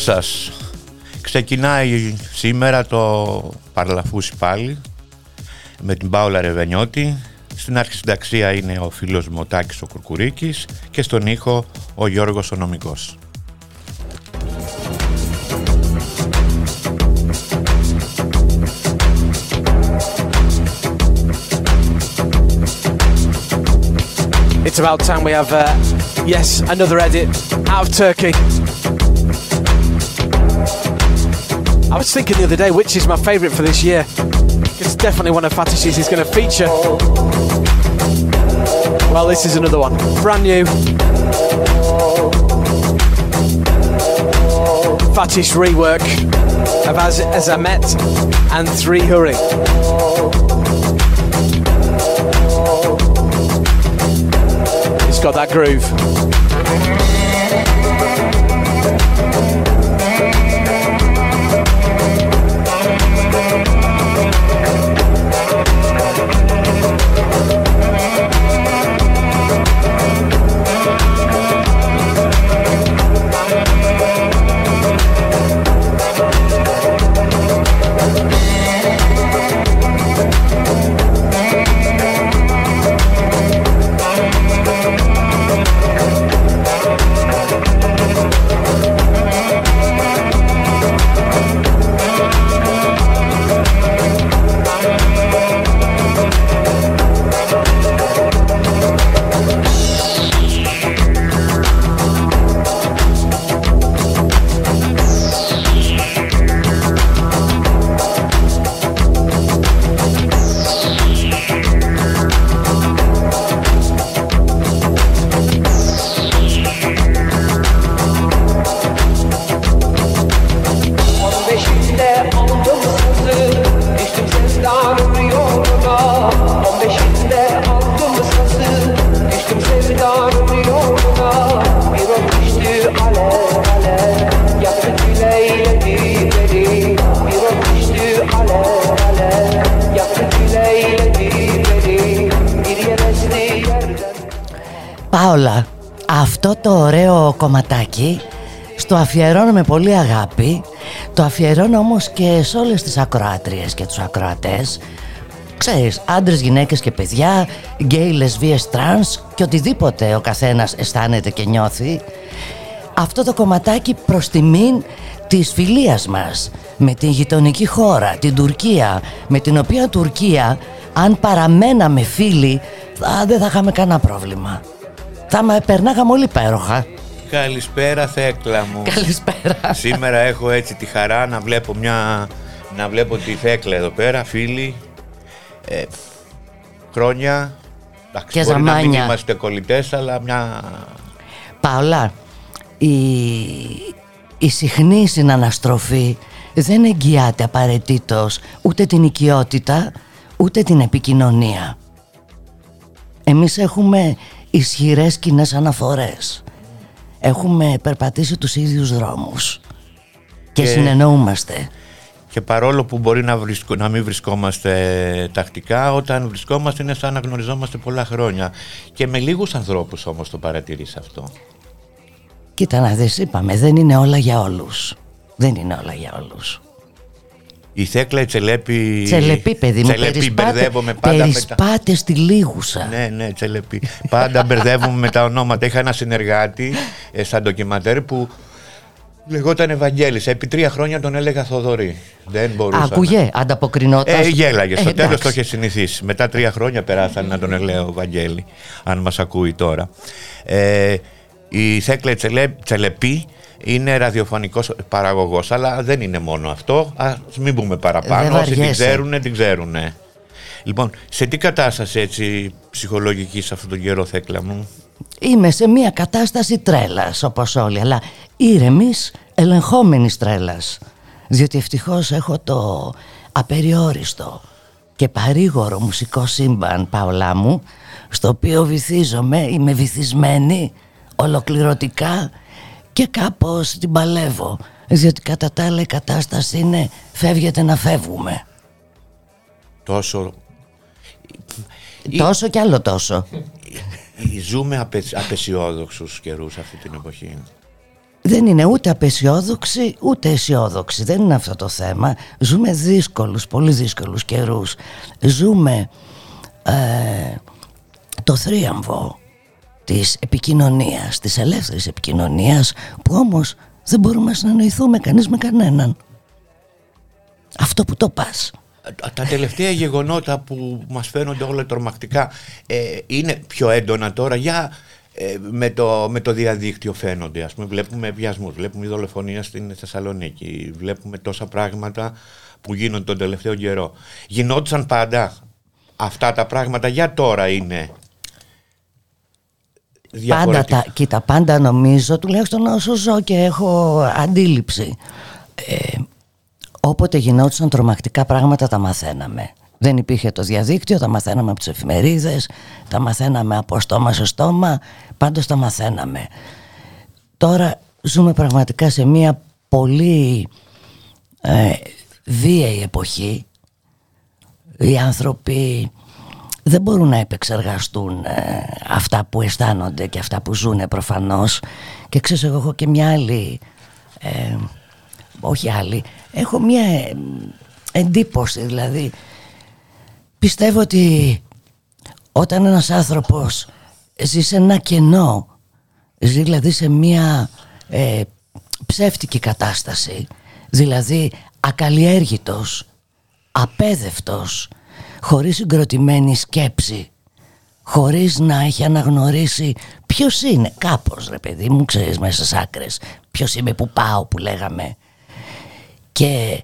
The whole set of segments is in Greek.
Σας. Ξεκινάει σήμερα το Παρλαφούσι πάλι με την Πάολα Ρεβενιώτη. Στην άρχη συνταξία είναι ο φίλος μου ο Τάκης ο Κουρκουρίκης και στον ήχο ο Γιώργος ο Νομικός. It's about time we have, uh, yes, another edit out of Turkey. I was thinking the other day which is my favourite for this year. It's definitely one of Fatish's is going to feature. Well, this is another one. Brand new. Fatish rework of Az Azamet and Three Hurry. It's got that groove. Το ωραίο κομματάκι στο αφιερώνω με πολύ αγάπη Το αφιερώνω όμως και σε όλες τις ακροάτριες και τους ακροατές. Ξέρεις, άντρες, γυναίκες και παιδιά, γκέι, λεσβίες, τρανς και οτιδήποτε ο καθένας αισθάνεται και νιώθει. Αυτό το κομματάκι προς τιμήν της φιλίας μας με την γειτονική χώρα, την Τουρκία με την οποία Τουρκία αν παραμέναμε φίλοι θα, δεν θα είχαμε κανένα πρόβλημα θα με περνάγαμε όλοι υπέροχα. Καλησπέρα Θέκλα μου. Καλησπέρα. Σήμερα έχω έτσι τη χαρά να βλέπω μια... να βλέπω τη Θέκλα εδώ πέρα, φίλοι. Ε, χρόνια. Εντάξει, Και μπορεί να μην ζαμάνια. είμαστε κολλητές, αλλά μια... Παόλα, η, η συχνή συναναστροφή δεν εγγυάται απαραίτητος ούτε την οικειότητα ούτε την επικοινωνία. Εμείς έχουμε ισχυρές κοινές αναφορές. Έχουμε περπατήσει τους ίδιους δρόμους και, Και- συνεννοούμαστε. Και παρόλο που μπορεί να, βρισκο- να μην βρισκόμαστε τακτικά, όταν βρισκόμαστε είναι σαν να γνωριζόμαστε πολλά χρόνια. Και με λίγους ανθρώπους όμως το παρατηρείς αυτό. Κοίτα να δεις, είπαμε, δεν είναι όλα για όλους. Δεν είναι όλα για όλους. Η Θέκλα η Τσελέπη... Τσελεπή, παιδί μου, Τσελεπή, περισπάτε, μπερδεύομαι πάντα με τα... περισπάτε στη λίγουσα. Ναι, ναι, Τσελεπή. Πάντα μπερδεύομαι με τα ονόματα. Είχα ένα συνεργάτη ε, στα ντοκιματέρ που Λεγόταν Ευαγγέλης. Επί τρία χρόνια τον έλεγα Θοδωρή. Δεν μπορούσα. Άκουγε, ανταποκρινόταν. Ε, γέλαγε. Στο Ε, τέλος εντάξει. το είχε συνηθίσει. Μετά τρία χρόνια περάσαν να τον ελέω Βαγγέλη, αν μας ακούει τώρα. Ε, η Θέκλε Τσελε, Τσελεπή είναι ραδιοφωνικός παραγωγός, αλλά δεν είναι μόνο αυτό. Ας μην πούμε Δεν παραπάνω. Όσοι την βαριέσαι. ξέρουν, την ξέρουν. Λοιπόν, σε τι κατάσταση έτσι ψυχολογικής σε αυτόν τον καιρό, Θέκλα μου; Είμαι σε μια κατάσταση τρέλας όπως όλοι Αλλά ήρεμης ελεγχόμενης τρέλας Διότι ευτυχώς έχω το απεριόριστο Και παρήγορο μουσικό σύμπαν Παολά μου Στο οποίο βυθίζομαι Είμαι βυθισμένη Ολοκληρωτικά Και κάπως την παλεύω Διότι κατά τα άλλα η κατάσταση είναι Φεύγετε να φεύγουμε Τόσο. Ή- Τόσο κι άλλο τόσο Ζούμε απε, απεσιόδοξους καιρούς αυτή την εποχή. Δεν είναι ούτε απεσιόδοξη ούτε αισιόδοξη. Δεν είναι αυτό το θέμα. Ζούμε δύσκολους, πολύ δύσκολους καιρούς. Ζούμε ε, το θρίαμβο της επικοινωνίας, της ελεύθερης επικοινωνίας που όμως δεν μπορούμε να συνεννοηθούμε κανείς με κανέναν. Αυτό που το πας. Τα τελευταία γεγονότα που μας φαίνονται όλα τρομακτικά ε, είναι πιο έντονα τώρα για ε, με, το, με το διαδίκτυο φαίνονται. Ας πούμε, βλέπουμε βιασμούς, βλέπουμε δολοφονία στην Θεσσαλονίκη, βλέπουμε τόσα πράγματα που γίνονται τον τελευταίο καιρό. Γινόντουσαν πάντα αυτά τα πράγματα, για τώρα είναι Πάντα διαφορετικά. τα, κοίτα, πάντα νομίζω, τουλάχιστον όσο ζω και έχω αντίληψη. Ε, όποτε γινόντουσαν τρομακτικά πράγματα τα μαθαίναμε. Δεν υπήρχε το διαδίκτυο, τα μαθαίναμε από τις εφημερίδες, τα μαθαίναμε από στόμα σε στόμα, πάντως τα μαθαίναμε. Τώρα ζούμε πραγματικά σε μια πολύ ε, βίαιη εποχή. Οι άνθρωποι δεν μπορούν να επεξεργαστούν ε, αυτά που αισθάνονται και αυτά που ζουν προφανώς. Και ξέρεις εγώ έχω και μια άλλη ε, όχι άλλη έχω μια ε, εντύπωση. Δηλαδή πιστεύω ότι όταν ένας άνθρωπος ζει σε ένα κενό ζει δηλαδή σε μια ε, ψεύτικη κατάσταση δηλαδή ακαλλιέργητος απέδευτος χωρίς συγκροτημένη σκέψη χωρίς να έχει αναγνωρίσει ποιος είναι. Κάπως ρε παιδί μου ξέρεις μέσα στις άκρες ποιος είμαι που πάω που λέγαμε. Και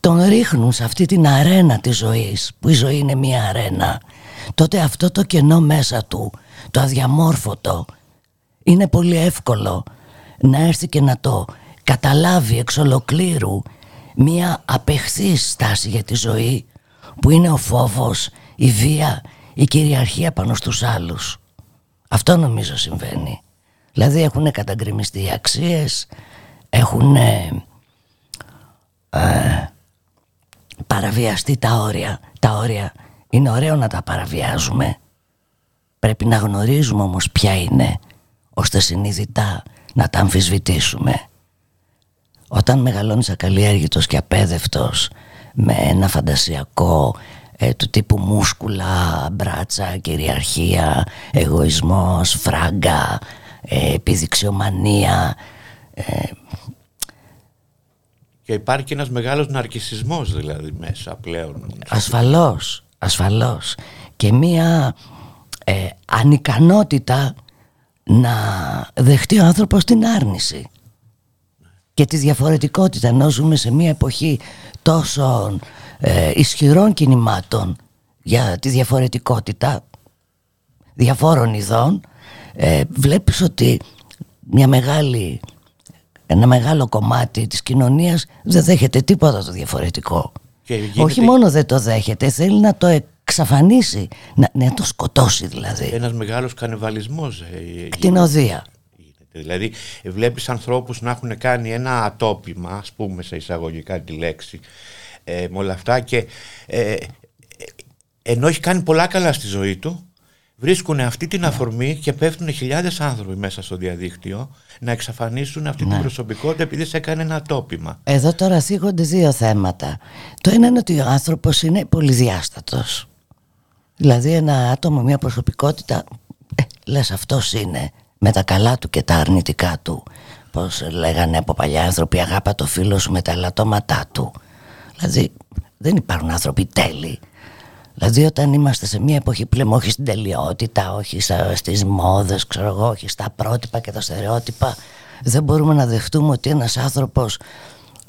τον ρίχνουν σε αυτή την αρένα της ζωής που η ζωή είναι μια αρένα. Τότε αυτό το κενό μέσα του το αδιαμόρφωτο είναι πολύ εύκολο να έρθει και να το καταλάβει εξ ολοκλήρου μια απεχθής στάση για τη ζωή που είναι ο φόβος, η βία, η κυριαρχία πάνω στους άλλους. Αυτό νομίζω συμβαίνει. Δηλαδή έχουν καταγκριμιστεί οι αξίες, έχουν ε, παραβιαστεί τα όρια. Τα όρια είναι ωραίο να τα παραβιάζουμε. Πρέπει να γνωρίζουμε όμως ποια είναι, ώστε συνειδητά να τα αμφισβητήσουμε. Όταν μεγαλώνεις ακαλλιέργητος και απέδευτος με ένα φαντασιακό ε, του τύπου μούσκουλα, μπράτσα, κυριαρχία, εγωισμός, φράγκα, ε, επιδειξιομανία, Και υπάρχει και ένας μεγάλος ναρκισισμός δηλαδή μέσα πλέον. ασφαλώς, ασφαλώς. Και μία ε, ανικανότητα να δεχτεί ο άνθρωπος την άρνηση και τη διαφορετικότητα ενώ ζούμε σε μια εποχή τόσο ε, ισχυρών κινημάτων για τη διαφορετικότητα διαφόρων ειδών ε, βλέπεις ότι μια μεγάλη, ένα μεγάλο κομμάτι της κοινωνίας δεν δέχεται τίποτα το διαφορετικό Και γίνεται όχι μόνο δεν το δέχεται θέλει να το εξαφανίσει να, να το σκοτώσει δηλαδή Ένας μεγάλος κανιβαλισμός. ε, γίνεται. κτηνοδία Γίνεται. Δηλαδή βλέπεις ανθρώπους να έχουν κάνει ένα ατόπιμα, ας πούμε σε εισαγωγικά τη λέξη, ε, με όλα αυτά και ε, ε, ενώ έχει κάνει πολλά καλά στη ζωή του, βρίσκουν αυτή την αφορμή και πέφτουν χιλιάδες άνθρωποι μέσα στο διαδίκτυο να εξαφανίσουν αυτή την προσωπικότητα επειδή σε έκανε ένα ατόπιμα. Εδώ τώρα θίγονται δύο θέματα. Το ένα είναι ότι ο άνθρωπος είναι πολυδιάστατος. Δηλαδή ένα άτομο, μια προσωπικότητα, ε, λες αυτός είναι με τα καλά του και τα αρνητικά του. Πώς λέγανε από παλιά άνθρωποι αγάπα το φίλο σου με τα ελαττώματά του Δηλαδή δεν υπάρχουν άνθρωποι τέλειοι Δηλαδή όταν είμαστε σε μια εποχή που λέμε όχι στην τελειότητα, όχι στις μόδες, ξέρω εγώ, όχι στα πρότυπα και τα στερεότυπα δεν μπορούμε να δεχτούμε ότι ένας άνθρωπος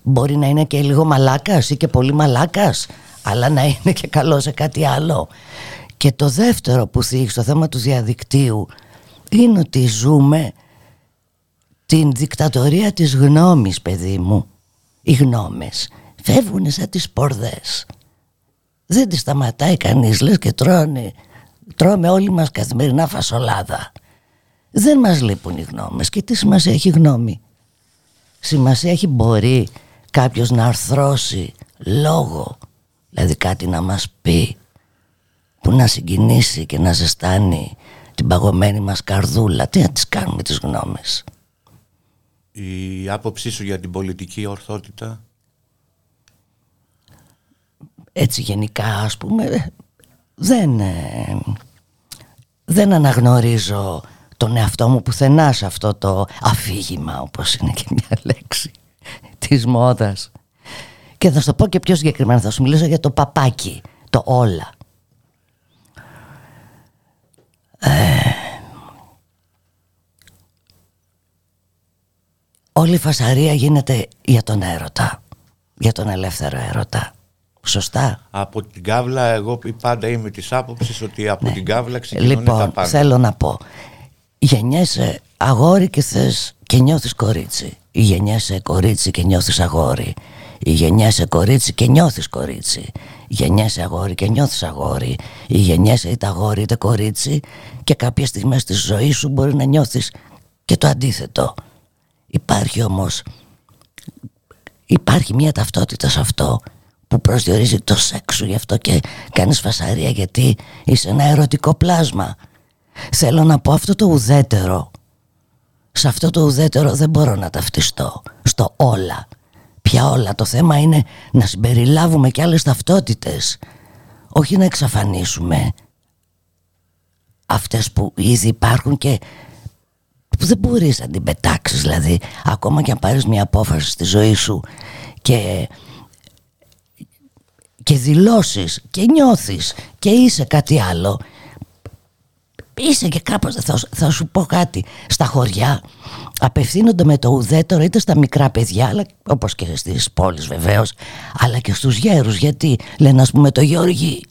μπορεί να είναι και λίγο μαλάκας ή και πολύ μαλάκας αλλά να είναι και καλό σε κάτι άλλο. Και το δεύτερο που θίγει στο θέμα του διαδικτύου είναι ότι ζούμε την δικτατορία της γνώμης παιδί μου. Οι γνώμες φεύγουν σαν τις πορδές. Δεν τις σταματάει κανείς λες και τρώνε. Τρώμε όλοι μας καθημερινά φασολάδα. Δεν μας λείπουν οι γνώμες και τι σημασία έχει γνώμη; Σημασία έχει μπορεί κάποιος να αρθρώσει λόγο, δηλαδή κάτι να μας πει που να συγκινήσει και να ζεστάνει την παγωμένη μας καρδούλα. Τι να τις κάνουμε τις γνώμες. Η άποψή σου για την πολιτική ορθότητα; Έτσι γενικά ας πούμε δεν, ε, δεν αναγνωρίζω τον εαυτό μου πουθενά σε αυτό το αφήγημα όπως είναι και μια λέξη της μόδας και θα σου το πω και πιο συγκεκριμένα θα σου μιλήσω για το παπάκι το όλα όλη η φασαρία γίνεται για τον έρωτα. Για τον ελεύθερο έρωτα. Σωστά; Από την κάβλα, εγώ πάντα είμαι της άποψης ότι από ναι. την κάβλα ξεκινούν λοιπόν, τα πάντα. Θέλω να πω, γεννιέσαι αγόρι και θες και νιώθεις κορίτσι. Ή γεννιέσαι κορίτσι και νιώθεις αγόρι. Ή γεννιέσαι κορίτσι και νιώθεις κορίτσι. Γεννιέσαι αγόρι και νιώθεις αγόρι. Ή γεννιέσαι είτε αγόρι είτε κορίτσι και κάποιες στιγμές της ζωής σου μπορεί να νιώθεις και το αντίθετο υπάρχει όμως υπάρχει μια ταυτότητα σε αυτό που προσδιορίζει το σεξ σου γι' αυτό και κάνεις φασαρία γιατί είσαι ένα ερωτικό πλάσμα. Θέλω να πω αυτό το ουδέτερο Σε αυτό το ουδέτερο δεν μπορώ να ταυτιστώ. Στο όλα. Πια όλα. Το θέμα είναι να συμπεριλάβουμε και άλλες ταυτότητες. Όχι να εξαφανίσουμε Αυτές που ήδη υπάρχουν και που δεν μπορείς να την πετάξεις δηλαδή ακόμα και αν πάρεις μια απόφαση στη ζωή σου και και δηλώσεις και νιώθεις και είσαι κάτι άλλο είσαι και κάπως θα, θα σου πω κάτι στα χωριά απευθύνονται με το ουδέτερο είτε στα μικρά παιδιά αλλά, όπως και στις πόλεις βεβαίως αλλά και στους γέρους γιατί λένε ας πούμε το Γιώργη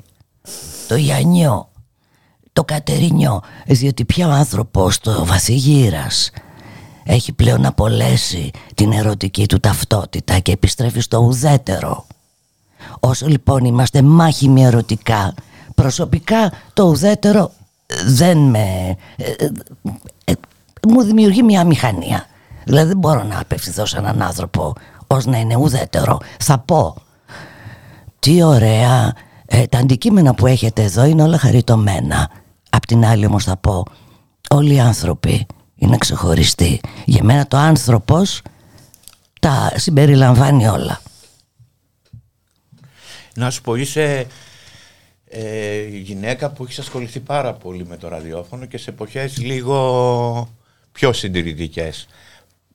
το Ιαννιό το Κατερινιό διότι πια ο άνθρωπος το βαθυγύρας έχει πλέον απολέσει την ερωτική του ταυτότητα και επιστρέφει στο ουδέτερο όσο λοιπόν είμαστε μάχημοι ερωτικά προσωπικά το ουδέτερο δεν με... Ε, ε, ε, μου δημιουργεί μια μηχανία. Δηλαδή δεν μπορώ να απευθυνθώ σε έναν άνθρωπο ως να είναι ουδέτερο. Θα πω, τι ωραία, τα αντικείμενα που έχετε εδώ είναι όλα χαριτωμένα. Απ' την άλλη όμως θα πω, όλοι οι άνθρωποι είναι ξεχωριστοί. Για μένα το άνθρωπος τα συμπεριλαμβάνει όλα. Να σου πω, είσαι ε, γυναίκα που έχεις ασχοληθεί πάρα πολύ με το ραδιόφωνο και σε εποχές λίγο πιο συντηρητικές.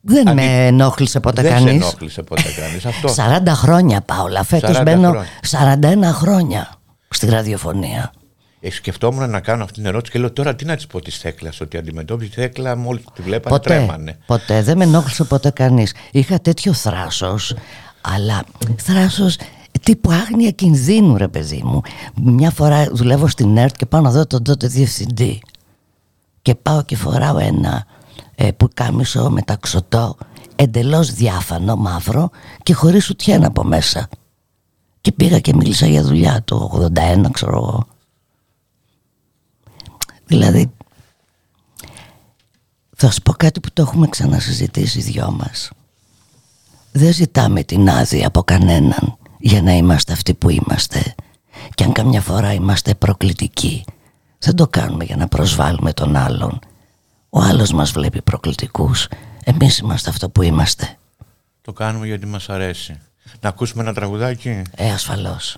Δεν Αντι... με ενόχλησε ποτέ κανείς. Δεν σε ενόχλησε ποτέ κανείς αυτό. 40 χρόνια Πάολα, φέτος μπαίνω 41 χρόνια στη ραδιοφωνία. Ε, σκεφτόμουν να κάνω αυτή την ερώτηση και λέω τώρα τι να της πω της Θέκλας, ότι αντιμετώπιζε τη Θέκλα μόλις τη βλέπανε ποτέ, τρέμανε. Ποτέ, δεν με ενόχλησε ποτέ κανείς. Είχα τέτοιο θράσος, αλλά θράσος τύπου άγνοια κινδύνου ρε παιδί μου. Μια φορά δουλεύω στην ΕΡΤ και πάω να δω τον τότε διευθυντή. Και πάω και φοράω ένα ε, που κάμισο μεταξωτό εντελώς διάφανο μαύρο και χωρίς ουτιέν από μέσα. Και πήγα και μίλησα για δουλειά το 81 ξέρω εγώ δηλαδή θα σου πω κάτι που το έχουμε ξανασυζητήσει οι δυο μας. Δεν ζητάμε την άδεια από κανέναν για να είμαστε αυτοί που είμαστε. Και αν καμιά φορά είμαστε προκλητικοί δεν το κάνουμε για να προσβάλλουμε τον άλλον. Ο άλλος μας βλέπει προκλητικούς. Εμείς είμαστε αυτό που είμαστε. Το κάνουμε γιατί μας αρέσει. Να ακούσουμε ένα τραγουδάκι. Ε ασφαλώς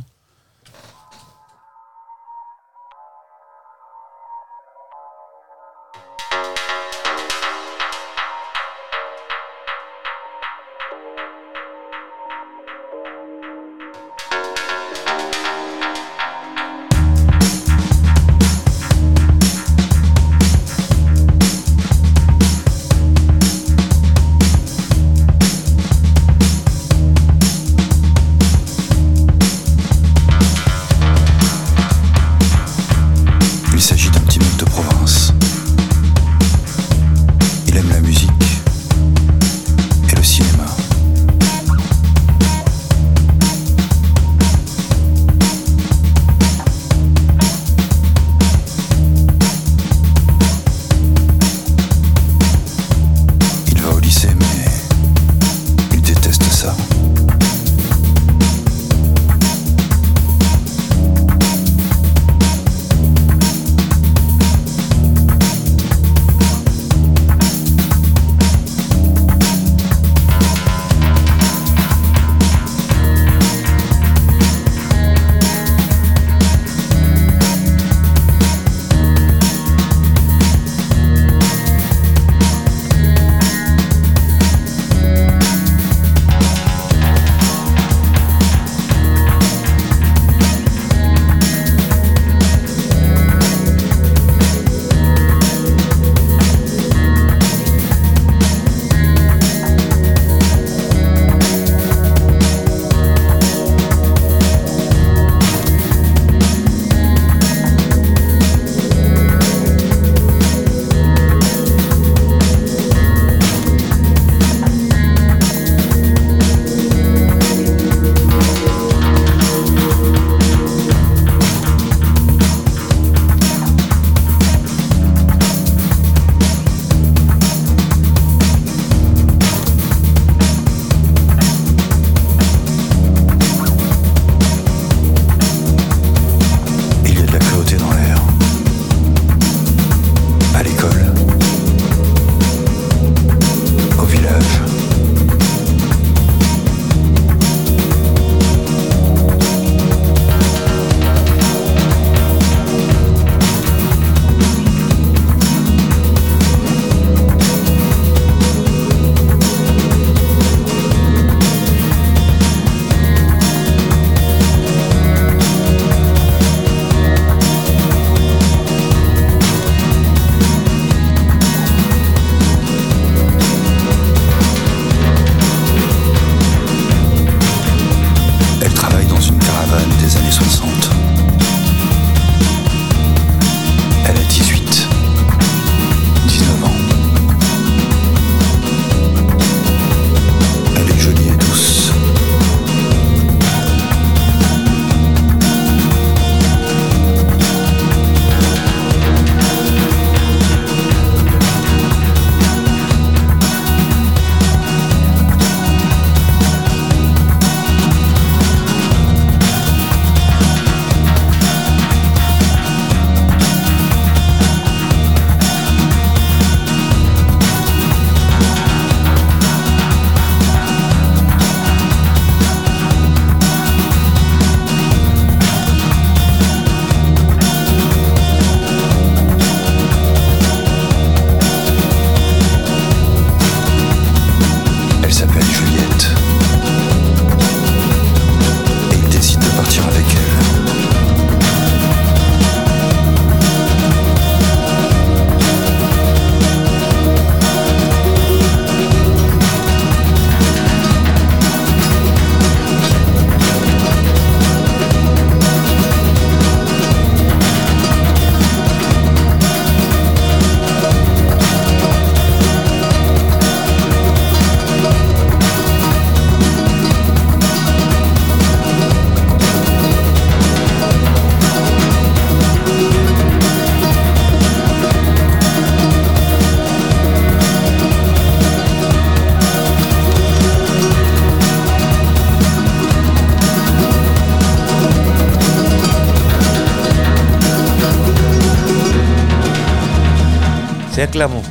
Θέκλα μου,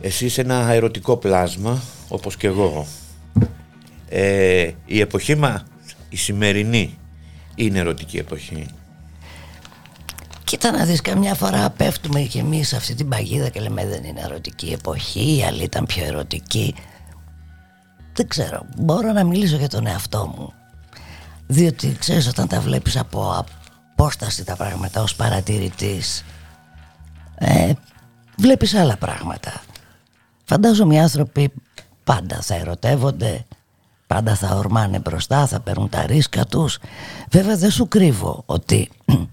εσύ είσαι ένα ερωτικό πλάσμα, όπως και εγώ. Ε, η εποχή μα, η σημερινή, είναι ερωτική εποχή. Κοίτα να δεις καμιά φορά πέφτουμε και εμείς σε αυτή την παγίδα και λέμε δεν είναι ερωτική εποχή, η άλλη ήταν πιο ερωτική. Δεν ξέρω, μπορώ να μιλήσω για τον εαυτό μου. Διότι ξέρεις όταν τα βλέπεις από απόσταση τα πράγματα ως παρατηρητής ε, βλέπεις άλλα πράγματα. Φαντάζομαι οι άνθρωποι πάντα θα ερωτεύονται, πάντα θα ορμάνε μπροστά, θα παίρνουν τα ρίσκα τους. Βέβαια δεν σου κρύβω ότι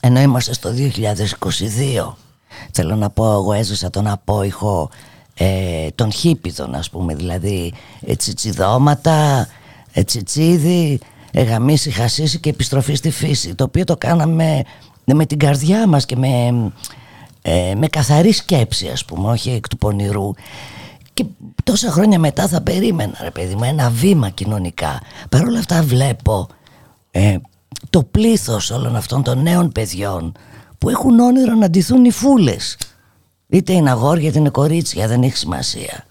ενώ είμαστε στο 2022 θέλω να πω εγώ έζησα τον απόϊχο ε, των χίπιδων ας πούμε δηλαδή ε, τσιτσιδώματα, ε, τσιτσίδι, ε, γαμίση, χασίση και επιστροφή στη φύση το οποίο το κάναμε με την καρδιά μας και με, ε, με καθαρή σκέψη ας πούμε όχι εκ του πονηρού. Και τόσα χρόνια μετά θα περίμενα ρε παιδί μου ένα βήμα κοινωνικά. Παρ' όλα αυτά βλέπω ε, το πλήθος όλων αυτών των νέων παιδιών που έχουν όνειρο να ντυθούν οι φούλες. Είτε είναι αγόρια είτε είναι κορίτσια δεν έχει σημασία.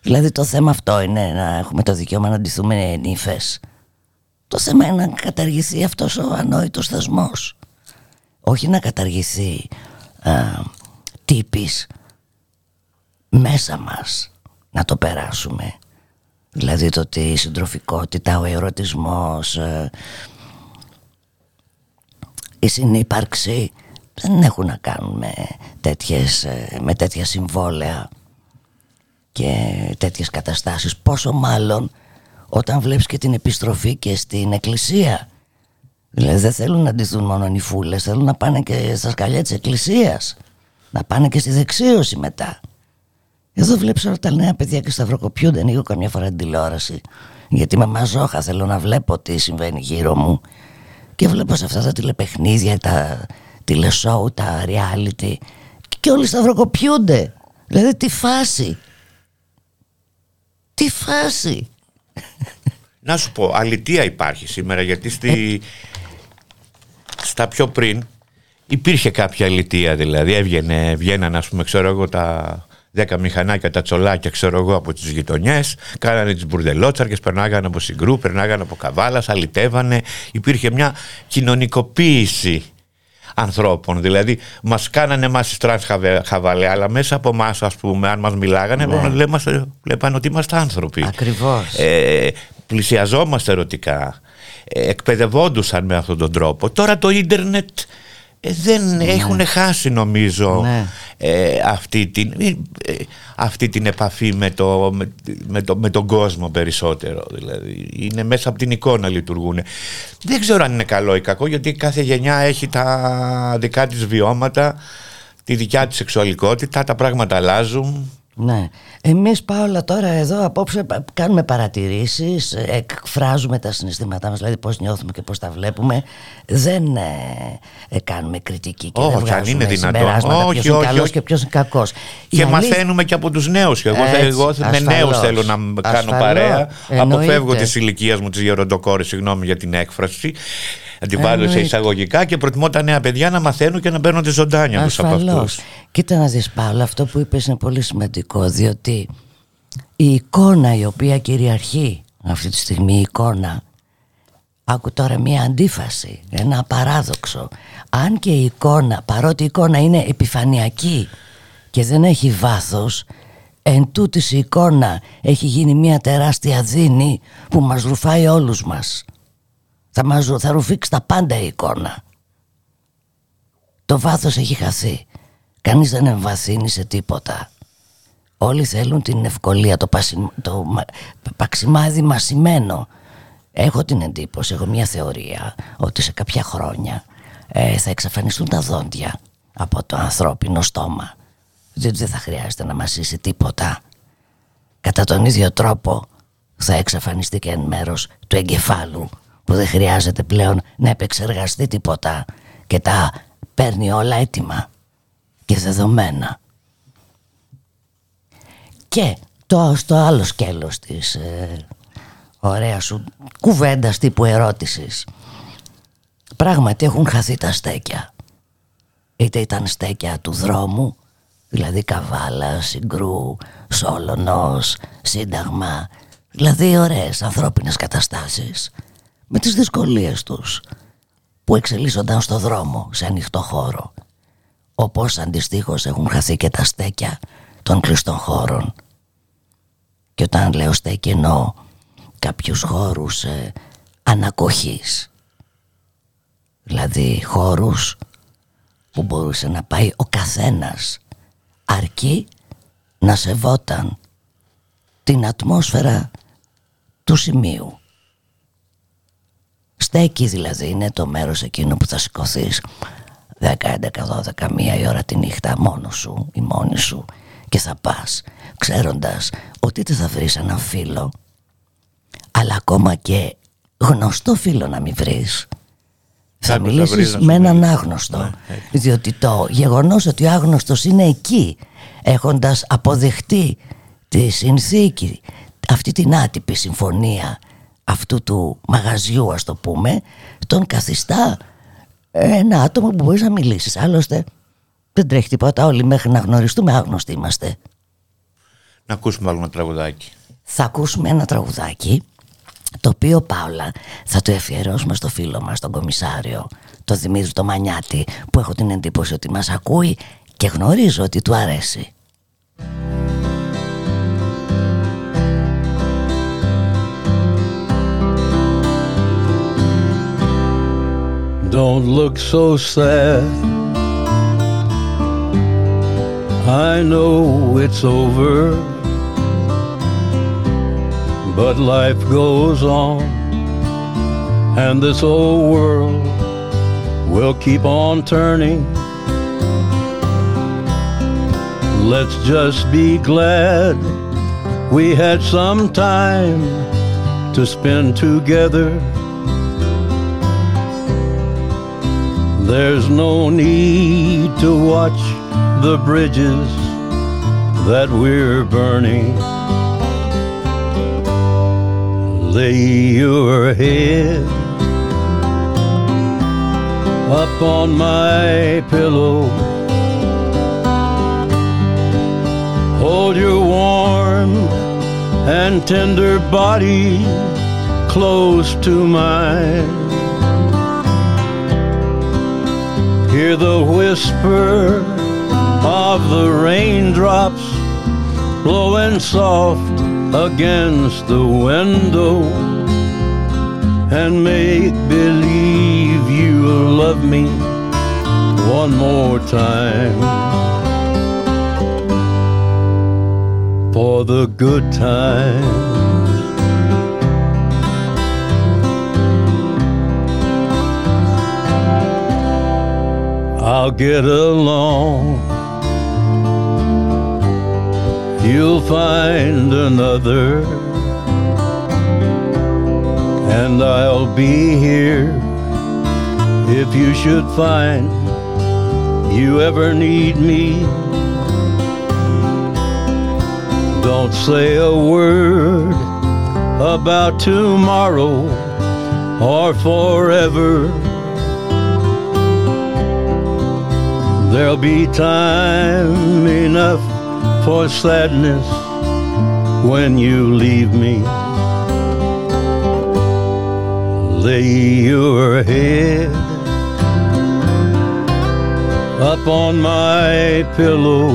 Δηλαδή το θέμα αυτό είναι να έχουμε το δικαίωμα να ντυθούμε νύφες. Το θέμα είναι να καταργηθεί αυτός ο ανόητος θεσμός. Όχι να καταργηθεί α, τύπης μέσα μας να το περάσουμε. Δηλαδή το ότι η συντροφικότητα, ο ερωτισμός ε, η συνύπαρξη δεν έχουν να κάνουν με, τέτοιες, ε, με τέτοια συμβόλαια και τέτοιες καταστάσεις. Πόσο μάλλον όταν βλέπεις και την επιστροφή και στην εκκλησία δηλαδή δεν θέλουν να ντυθούν μόνο οι φούλες θέλουν να πάνε και στα σκαλιά της εκκλησίας να πάνε και στη δεξίωση μετά εδώ βλέπεις όλα τα νέα παιδιά και σταυροκοπιούνται ανοίγω καμιά φορά την τηλεόραση γιατί με μαζόχα θέλω να βλέπω τι συμβαίνει γύρω μου και βλέπω σε αυτά τα τηλεπαιχνίδια, τα τηλεσόου, τα reality και όλοι σταυροκοπιούνται. Δηλαδή τι φάση. Τι φάση. Να σου πω, αλητία υπάρχει σήμερα γιατί στη, στα πιο πριν υπήρχε κάποια αλητία δηλαδή. Έβγαινε, βγαίναν ας πούμε ξέρω εγώ τα δέκα μηχανάκια, τα τσολάκια ξέρω εγώ από τις γειτονιές, κάνανε τις μπουρδελότσαρκες, περνάγανε από συγκρού, περνάγανε από καβάλας, αλητεύανε. Υπήρχε μια κοινωνικοποίηση ανθρώπων. Δηλαδή, μας κάνανε εμάς τις τρανς χαβαλέ, αλλά μέσα από εμάς, ας πούμε, αν μας μιλάγανε, Ναι. λέμε, βλέπανε ότι είμαστε άνθρωποι. Ακριβώς. Ε, πλησιαζόμαστε ερωτικά. Ε, εκπαιδευόντουσαν με αυτόν τον τρόπο. Τώρα το ίντερνετ ε, δεν έχουν χάσει νομίζω Ναι. ε, αυτή, την, ε, αυτή την επαφή με, το, με, με, το, με τον κόσμο περισσότερο δηλαδή είναι μέσα από την εικόνα λειτουργούν δεν ξέρω αν είναι καλό ή κακό γιατί κάθε γενιά έχει τα δικά της βιώματα τη δικιά της σεξουαλικότητα τα πράγματα αλλάζουν Ναι. Εμείς Πάολα τώρα εδώ απόψε πα- κάνουμε παρατηρήσεις, ε, εκφράζουμε τα συναισθήματά μας, δηλαδή πώς νιώθουμε και πώς τα βλέπουμε. Δεν ε, ε, κάνουμε κριτική και Όχι, δεν αν βγάζουμε είναι δυνατόν. συμπεράσματα Όχι, ποιος είναι όχι, καλός όχι. και ποιος είναι κακός. Η Και αλήθεια- μαθαίνουμε και από τους νέους. Εγώ, Έτσι, εγώ με ασφαλώς. νέους θέλω να κάνω Ασφαλώς. παρέα. Εννοείται. Αποφεύγω της ηλικίας μου, της γεροντοκόρης, συγγνώμη για την έκφραση. Να την βάλω σε Εννοείται. εισαγωγικά και προτιμώ τα νέα παιδιά να μαθαίνουν και να παίρνουν τη ζωντάνια τους από Ασφαλώς. αυτούς. Κοίτα να δεις Παύλο, αυτό που είπες είναι πολύ σημαντικό διότι η εικόνα η οποία κυριαρχεί αυτή τη στιγμή η εικόνα άκου τώρα μια αντίφαση, ένα παράδοξο αν και η εικόνα, παρότι η εικόνα είναι επιφανειακή και δεν έχει βάθος Εν τούτης η εικόνα έχει γίνει μια τεράστια δίνη που μας ρουφάει όλους μας. Θα, μας, θα ρουφήξει τα πάντα η εικόνα. Το βάθος έχει χαθεί. Κανείς δεν εμβαθύνει σε τίποτα. Όλοι θέλουν την ευκολία, το, πασι, το παξιμάδι μασημένο. Έχω την εντύπωση, έχω μια θεωρία ότι σε κάποια χρόνια ε, θα εξαφανιστούν τα δόντια από το ανθρώπινο στόμα. Διότι δεν θα χρειάζεται να μασίσει τίποτα. Κατά τον ίδιο τρόπο θα εξαφανιστεί και εν μέρος του εγκεφάλου που δεν χρειάζεται πλέον να επεξεργαστεί τίποτα. Και τα παίρνει όλα έτοιμα και δεδομένα. Και το, στο άλλο σκέλος της ε, ωραία σου κουβέντας τύπου ερώτησης. Πράγματι έχουν χαθεί τα στέκια. Είτε ήταν στέκια του δρόμου δηλαδή καβάλα, συγκρού, σόλωνος, σύνταγμα. Δηλαδή ωραίες ανθρώπινες καταστάσεις με τις δυσκολίες τους που εξελίσσονταν στο δρόμο σε ανοιχτό χώρο όπως αντιστοίχως έχουν χαθεί και τα στέκια των κλειστών χώρων. Και όταν λέω στέκει εννοώ κάποιους χώρους ε, ανακοχής. Δηλαδή χώρους που μπορούσε να πάει ο καθένας αρκεί να σεβόταν την ατμόσφαιρα του σημείου στέκει δηλαδή είναι το μέρος εκείνο που θα σηκωθείς. 10, 11, 12, μία η ώρα τη νύχτα μόνος σου ή μόνη σου. Και θα πας ξέροντας ότι δεν θα βρεις έναν φίλο. Αλλά ακόμα και γνωστό φίλο να μην βρεις. Θα μιλήσεις με έναν άγνωστο. ναι, διότι το γεγονός ότι ο άγνωστος είναι εκεί έχοντας αποδεχτεί τη συνθήκη αυτή την άτυπη συμφωνία αυτού του μαγαζιού ας το πούμε τον καθιστά ένα άτομο που μπορείς να μιλήσεις. Άλλωστε δεν τρέχει τίποτα. Όλοι μέχρι να γνωριστούμε άγνωστοι είμαστε. Να ακούσουμε άλλο ένα τραγουδάκι. Θα ακούσουμε ένα τραγουδάκι το οποίο Πάολα θα το εφιερώσουμε στο φίλο μας τον κομισάριο το Δημήτρη το Μανιάτη που έχω την εντύπωση ότι μας ακούει και γνωρίζω ότι του αρέσει Don't look so sad. I know it's over, but life goes on, and this old world will keep on turning. Let's just be glad we had some time to spend together There's no need to watch the bridges that we're burning. Lay your head up on my pillow. Hold your warm and tender body close to mine. Hear the whisper of the raindrops blowing soft against the window and make believe you love me one more time for the good times. I'll get along. You'll find another, and I'll be here if you should find you ever need me. Don't say a word about tomorrow or forever There'll be time enough for sadness when you leave me. Lay your head up on my pillow.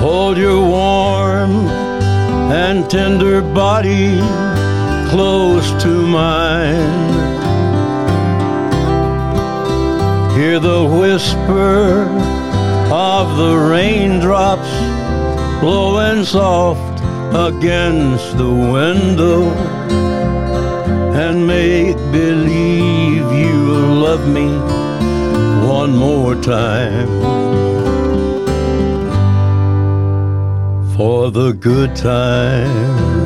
Hold your warm and tender body close to mine Hear the whisper of the raindrops blowing soft against the window and make believe you'll love me one more time for the good time.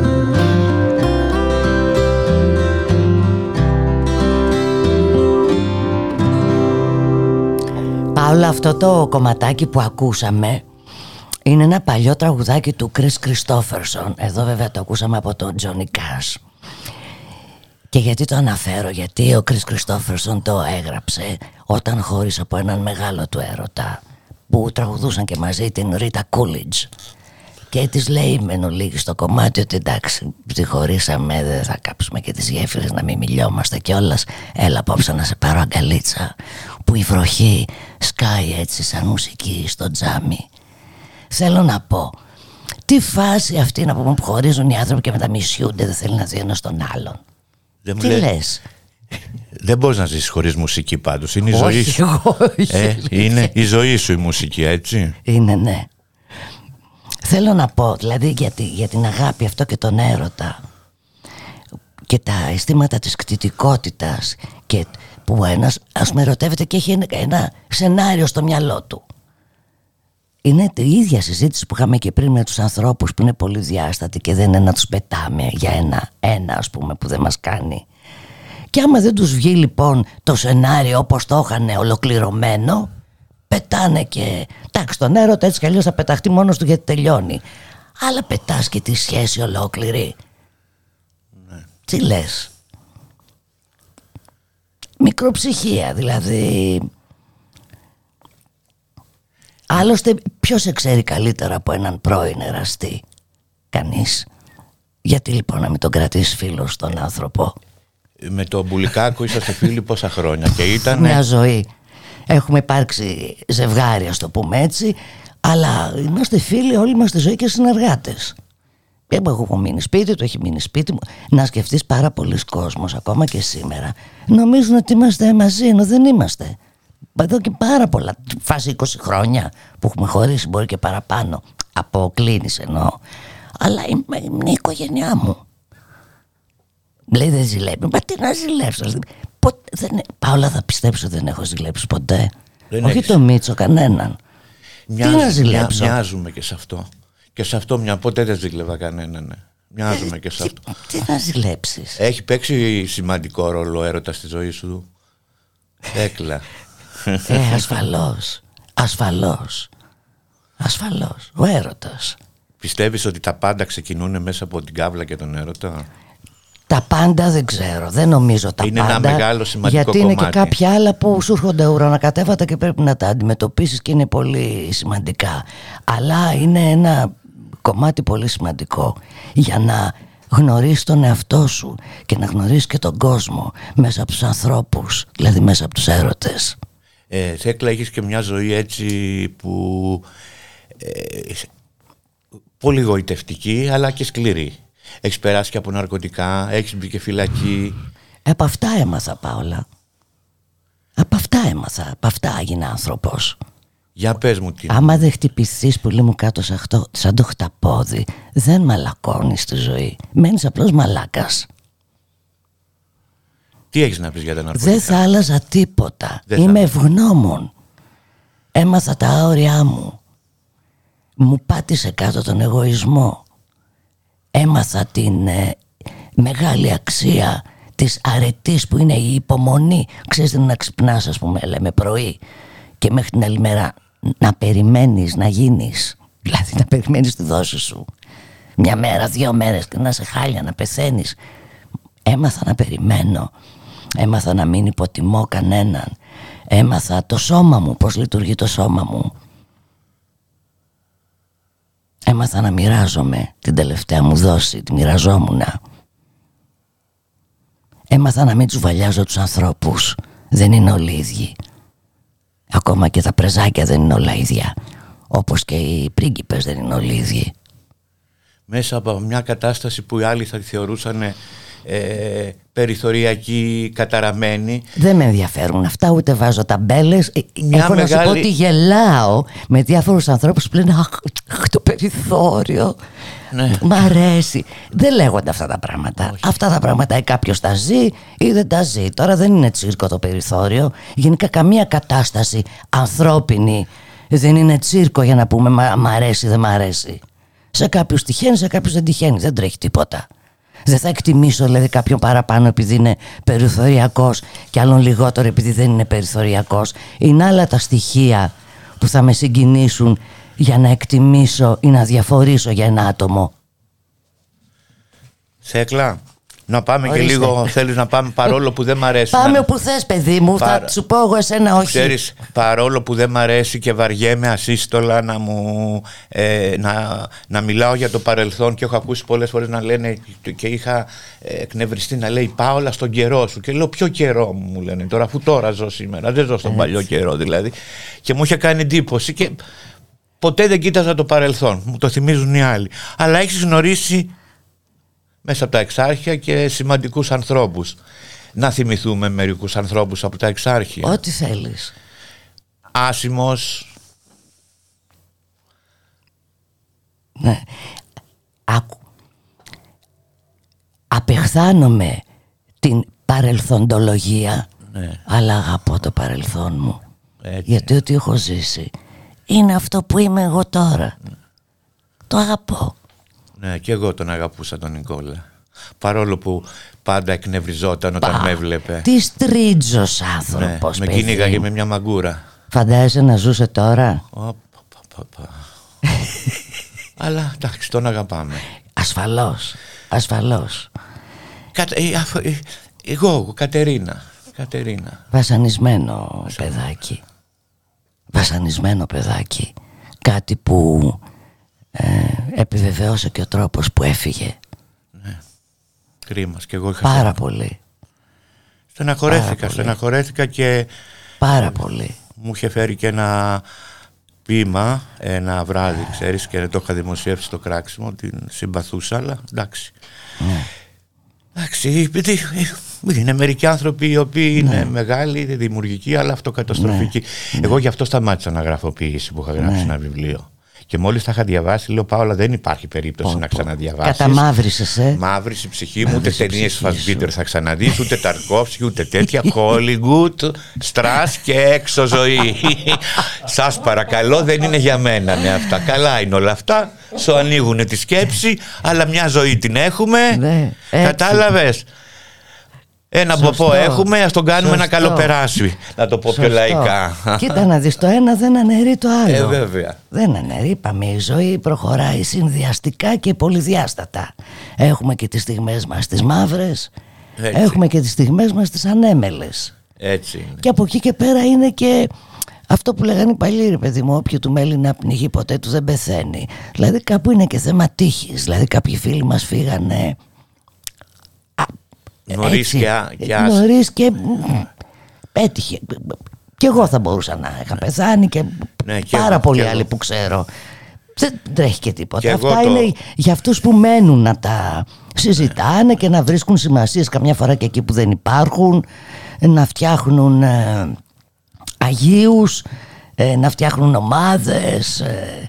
Πάολα αυτό το κομματάκι που ακούσαμε είναι ένα παλιό τραγουδάκι του Chris Christopherson. Εδώ βέβαια το ακούσαμε από τον Johnny Cash. Και γιατί το αναφέρω Γιατί ο Chris Christopherson το έγραψε Όταν χώρισε από έναν μεγάλο του έρωτα Που τραγουδούσαν και μαζί την Rita Coolidge. Και της λέει με λίγη στο κομμάτι ότι εντάξει, χωρίσαμε, δεν θα κάψουμε και τις γέφυρες να μην μιλιόμαστε κιόλας. Έλα απόψε να σε πάρω αγκαλίτσα που η βροχή σκάει έτσι σαν μουσική στο τζάμι. Θέλω να πω, τι φάση αυτή να πούμε που χωρίζουν οι άνθρωποι και μεταμισιούνται, δεν θέλει να δει ένας τον άλλον; Δεν μου Τι λέει- λες; Δεν μπορείς να ζήσει χωρίς μουσική πάντως. Είναι η Όχι, ζωή σου. όχι, Ε, αλήθεια. είναι η ζωή σου η μουσική, έτσι. Είναι ναι Θέλω να πω δηλαδή για, τη- για την αγάπη αυτό και τον έρωτα και τα αισθήματα της κτητικότητας και που ένας ας με ερωτεύεται και έχει ένα, ένα σενάριο στο μυαλό του. Είναι η ίδια συζήτηση που είχαμε και πριν με τους ανθρώπους που είναι πολύ διάστατοι και δεν είναι να τους πετάμε για ένα, ένα ας πούμε που δεν μας κάνει. Και άμα δεν τους βγει λοιπόν το σενάριο όπως το είχαν ολοκληρωμένο πετάνε και εντάξει τον έρωτα έτσι κι αλλιώς θα πεταχτεί μόνος του γιατί τελειώνει. Αλλά πετάς και τη σχέση ολόκληρη. Τι λες; Μικροψυχία δηλαδή άλλωστε ποιος σε ξέρει καλύτερα από έναν πρώην εραστή; Κανείς γιατί λοιπόν να μην τον κρατήσει φίλος στον άνθρωπο; Με τον Μπουλικάκο είσαστε φίλοι πόσα χρόνια και ήταν. μια ζωή. Έχουμε υπάρξει ζευγάρι, ας το πούμε έτσι, αλλά είμαστε φίλοι, όλοι είμαστε ζωή και συνεργάτες. Εγώ έχω μείνει σπίτι του, έχει μείνει σπίτι μου. Να σκεφτείς πάρα πολλοί κόσμος ακόμα και σήμερα. Νομίζουν ότι είμαστε μαζί, ενώ δεν είμαστε. Εδώ και πάρα πολλά, φάση 20 χρόνια που έχουμε χωρίσει, μπορεί και παραπάνω. Αποκλίνεις εννοώ. Αλλά είμαι, είναι η οικογένειά μου. Λέει δεν ζηλεύει. Μα τι να ζηλέψω. Ποτέ, δεν, Πάολα θα πιστέψω δεν έχω ζηλέψει ποτέ. Δεν Όχι έχεις. το Μίτσο κανέναν. Μοιάζουμε- τι να ζηλέψω; μοια- Μοιάζουμε και σε αυτό. Και σε αυτό μια ποτέ δεν ζήλευα κανέναν. ναι. Μοιάζουμε και σε Τι, αυτό. τι να ζηλέψεις; Έχει παίξει σημαντικό ρόλο ο έρωτας στη ζωή σου. Έκλα. ε, ασφαλώς. Ασφαλώς. Ασφαλώς. Ο έρωτας. Πιστεύεις ότι τα πάντα ξεκινούν μέσα από την κάβλα και τον έρωτα; Τα πάντα δεν ξέρω. Δεν νομίζω τα Είναι ένα πάντα. μεγάλο σημαντικό γιατί είναι και κομμάτι. κάποια άλλα που σου έρχονται ουρανοκατέβατα και πρέπει να τα αντιμετωπίσεις και είναι πολύ σημαντικά. Αλλά είναι ένα κομμάτι πολύ σημαντικό για να γνωρίσεις τον εαυτό σου και να γνωρίσεις και τον κόσμο μέσα από τους ανθρώπους, δηλαδή μέσα από τους έρωτες. Ε, Θέκλα έχεις και μια ζωή έτσι που ε, πολύ γοητευτική αλλά και σκληρή. Έχεις περάσει και από ναρκωτικά, έχεις μπει και φυλακή. Από αυτά έμαθα Πάολα. Από αυτά έμαθα. Από αυτά έγινα άνθρωπος. Για πες μου τι. Άμα δεν χτυπηθείς πολύ μου κάτω σαν, αυτό, σαν το χταπόδι, δεν μαλακώνεις τη ζωή. Μένεις απλώς μαλάκας. Τι έχεις να πεις για τα ναρκωτικά; Δεν θα άλλαζα τίποτα. Δεν θα Είμαι άλλαζα. ευγνώμων. Έμαθα τα άωριά μου. Μου πάτησε κάτω τον εγωισμό. Έμαθα την ε, μεγάλη αξία της αρετής που είναι η υπομονή. Ξέρεις τι είναι να ξυπνάς ας πούμε λέμε πρωί και μέχρι την άλλη μέρα να περιμένεις να γίνεις. Δηλαδή να περιμένεις τη δόση σου. Μια μέρα, δύο μέρες και να σε χάλια, να πεθαίνεις. Έμαθα να περιμένω. Έμαθα να μην υποτιμώ κανέναν. Έμαθα το σώμα μου, πώς λειτουργεί το σώμα μου. Έμαθα να μοιράζομαι την τελευταία μου δόση, τη μοιραζόμουνα. Έμαθα να μην τσουβαλιάζω τους ανθρώπους. Δεν είναι όλοι ίδιοι. Ακόμα και τα πρεζάκια δεν είναι όλα ίδια. Όπως και οι πρίγκιπες δεν είναι όλοι ίδιοι. μέσα από μια κατάσταση που οι άλλοι θα τη θεωρούσαν ε, περιθωριακή, καταραμένη. Δεν με ενδιαφέρουν αυτά, ούτε βάζω ταμπέλες. Μια Έχω να σου μεγάλη- πω ότι γελάω με διάφορους ανθρώπους που λένε Αχ, αχ, το περιθώριο. Ναι. Μ' αρέσει. Δεν λέγονται αυτά τα πράγματα. Αυτά τα πράγματα ή κάποιος τα ζει ή δεν τα ζει. Τώρα δεν είναι τσίρκο το περιθώριο. Γενικά καμία κατάσταση ανθρώπινη δεν είναι τσίρκο για να πούμε «Μα- μ' αρέσει, δεν μ' αρέσει. Σε κάποιους τυχαίνει, σε κάποιους δεν τυχαίνει. Δεν τρέχει τίποτα. Δεν θα εκτιμήσω δηλαδή κάποιον παραπάνω επειδή είναι περιθωριακός και άλλον λιγότερο επειδή δεν είναι περιθωριακός. Είναι άλλα τα στοιχεία που θα με συγκινήσουν για να εκτιμήσω ή να διαφορήσω για ένα άτομο. Θέκλα, να πάμε Ορίστε. και λίγο, θέλεις να πάμε παρόλο που δεν μ' αρέσει. Πάμε να... όπου θες παιδί μου, θα Πάρα- σου πω εγώ εσένα όχι. Ξέρεις, παρόλο που δεν μ' αρέσει και βαριέμαι ασύστολα να μου ε, να, να μιλάω για το παρελθόν και έχω ακούσει πολλές φορές να λένε και είχα ε, εκνευριστεί να λέει Πάολα στον καιρό σου και λέω ποιο καιρό μου μου λένε τώρα αφού τώρα ζω σήμερα δεν ζω στον παλιό καιρό δηλαδή και μου είχε κάνει εντύπωση και ποτέ δεν κοίταζα το παρελθόν μου το θυμίζουν οι άλλοι αλλά έχεις γνωρίσει μέσα από τα εξάρχεια και σημαντικούς ανθρώπους να θυμηθούμε μερικούς ανθρώπους από τα εξάρχεια Ό,τι θέλεις. Άσημος Ναι. Άκου. Απεχθάνομαι την παρελθοντολογία Ναι. αλλά αγαπώ το παρελθόν μου. Έτσι. Γιατί ό,τι έχω ζήσει είναι αυτό που είμαι εγώ τώρα. Το αγαπώ. Ναι, και εγώ τον αγαπούσα τον Νικόλα. Παρόλο που πάντα εκνευριζόταν όταν με έβλεπε. Τι τρίτζος Ναι, άνθρωπος με παιδί κυνήγαγε μου. με μια μαγκούρα. Φαντάζεσαι να ζούσε τώρα; Ω, πα, πα, πα, πα. Αλλά εντάξει, τον αγαπάμε. Ασφαλώς. Ασφαλώς. Κατα- ε, αφ- ε, εγώ, Κατερίνα. Κατερίνα. Βασανισμένο παιδάκι. Βασανισμένο παιδάκι. Κάτι που ε, επιβεβαιώσε και ο τρόπος που έφυγε. Κρίμα. Και εγώ είχα Πάρα πολύ. Στεναχωρέθηκα, πάρα πολύ. στεναχωρέθηκα και Πάρα πολύ. μου είχε φέρει και ένα ποίημα ένα βράδυ, ξέρεις, και το είχα δημοσιεύσει στο κράξιμο, την συμπαθούσα, αλλά εντάξει. Εντάξει, επειδή, ε, είναι μερικοί άνθρωποι οι οποίοι είναι μεγάλοι, δημιουργικοί, αλλά αυτοκαταστροφικοί. Εγώ γι' αυτό σταμάτησα να γράφω ποίηση που είχα γράψει ένα βιβλίο. Και μόλις τα είχα διαβάσει, λέω Πάολα, δεν υπάρχει περίπτωση να ξαναδιαβάσεις. Καταμαύρησες, ε. Μαύρηση ψυχή μου, ούτε Μαύρησε η ταινίες ψυχή Φασμπίτερ θα ξαναδείς, ούτε Ταρκόφσκι, ούτε τέτοια. Hollywood, στρά και έξω ζωή. Σας παρακαλώ, δεν είναι για μένα ναι, αυτά. Καλά είναι όλα αυτά. Σου ανοίγουν τη σκέψη, αλλά μια ζωή την έχουμε. Ναι, έτσι. Κατάλαβες; Ένα Σωστό. ποπό έχουμε, ας τον κάνουμε να Σωστό. καλοπεράσει. Να το πω πιο Σωστό. λαϊκά. Κοίτα να δεις το ένα δεν αναιρεί το άλλο. Ε, βέβαια. Δεν αναιρεί, είπαμε, η ζωή προχωράει συνδυαστικά και πολυδιάστατα. Έχουμε και τις στιγμές μας τις μαύρες, Έτσι. έχουμε και τις στιγμές μας τις ανέμελες. Έτσι είναι. Και από εκεί και πέρα είναι και αυτό που λέγανε οι παλιοί ρε παιδί μου, όποιο του μέλει να πνιγεί ποτέ του δεν πεθαίνει. Δηλαδή κάπου είναι και θέμα τύχης. Δηλαδή κάποιοι φίλοι μας φύγανε Νωρίς έτσι, και, α- και άσχημα. νωρίς και μ, πέτυχε. Και εγώ θα μπορούσα να είχα πεθάνει και Ναι, και πάρα εγώ, πολλοί και εγώ. άλλοι που ξέρω. Δεν τρέχει και τίποτα. Και εγώ Αυτά το- είναι για αυτούς που μένουν να τα συζητάνε και να βρίσκουν σημασίες καμιά φορά και εκεί που δεν υπάρχουν, να φτιάχνουν ε, αγίους, ε, να φτιάχνουν ομάδες, ε,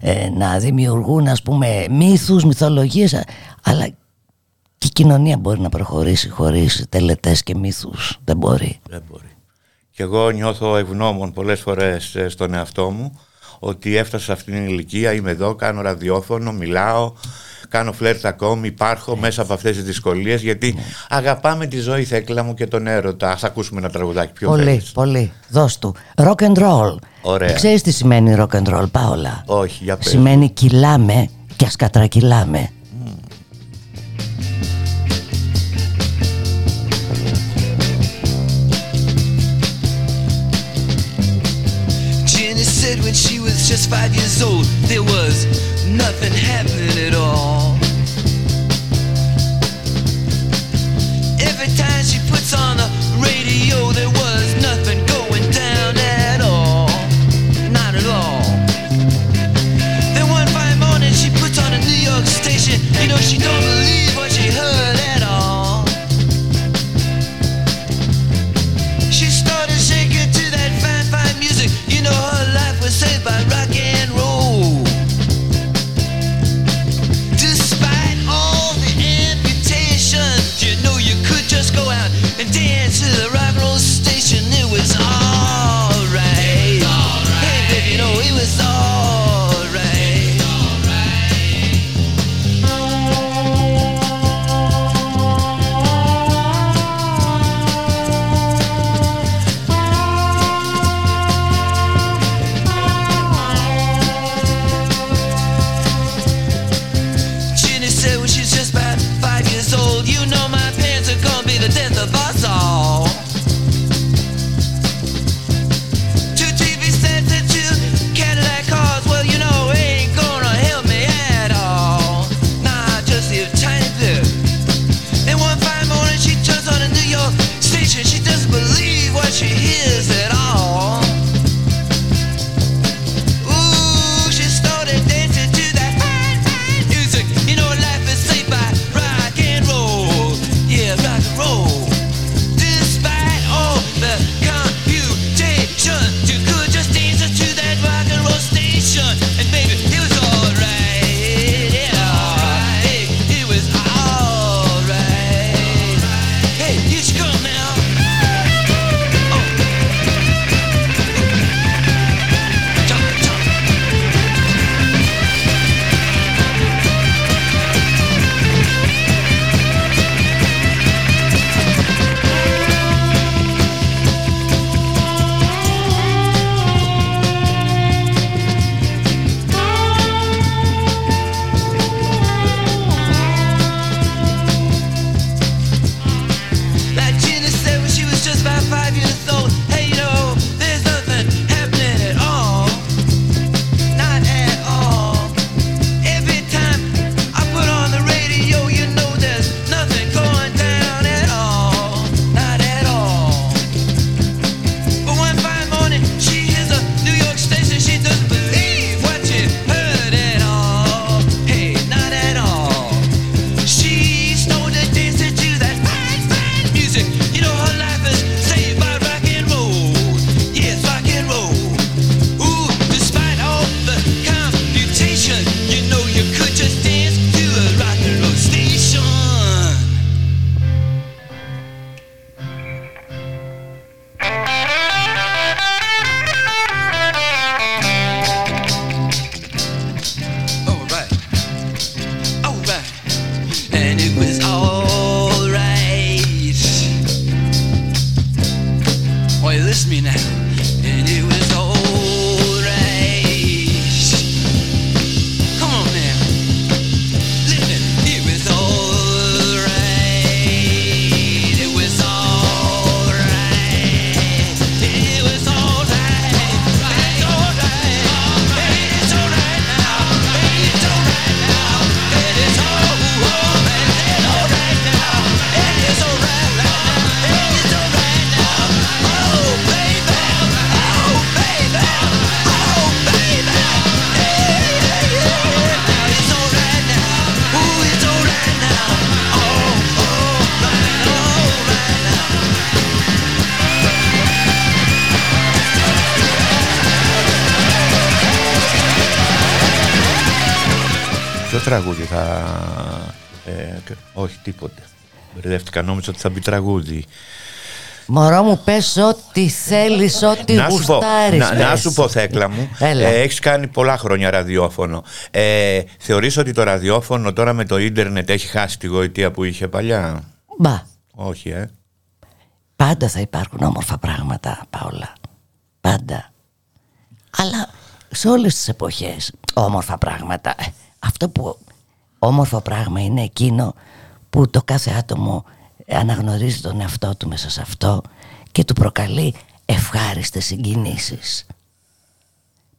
ε, να δημιουργούν ας πούμε μύθους, μυθολογίες, ε, αλλά και η κοινωνία μπορεί να προχωρήσει χωρίς τελετές και μύθους. Δεν μπορεί. Δεν μπορεί. Και εγώ νιώθω ευγνώμων πολλές φορές ε, στον εαυτό μου ότι έφτασα σε αυτήν την ηλικία, είμαι εδώ, κάνω ραδιόφωνο, μιλάω, κάνω φλερτ ακόμη, υπάρχω μέσα από αυτές τις δυσκολίες γιατί αγαπάμε τη ζωή θέκλα μου και τον έρωτα. Ας ακούσουμε ένα τραγουδάκι πιο πολύ, θέλεις. πολύ. Δώσ' του. Rock and roll. Ωραία. Ξέρεις τι σημαίνει rock and roll, Πάολα; Όχι, για πες. Σημαίνει κυλάμε και ας said when she was just five years old, there was nothing happening at all. boy, listen to me now. And it was all τραγούδι θα. Ε, και- όχι, τίποτε. Μπερδεύτηκα, νόμιζα ότι θα μπει τραγούδι. Μωρό μου πες ό,τι θέλεις, ό,τι να, σου πω, γουστάρεις να, να πες. σου πω, Θέκλα μου, Έλα. ε, έχεις κάνει πολλά χρόνια ραδιόφωνο. Ε, θεωρείς ότι το ραδιόφωνο τώρα με το ίντερνετ έχει χάσει τη γοητεία που είχε παλιά; Μπα, Όχι, ε. πάντα θα υπάρχουν όμορφα πράγματα, Πάολα. Πάντα. Αλλά σε όλες τις εποχές όμορφα πράγματα. Ε, Αυτό που όμορφο πράγμα είναι εκείνο που το κάθε άτομο αναγνωρίζει τον εαυτό του μέσα σε αυτό και του προκαλεί ευχάριστες συγκινήσεις.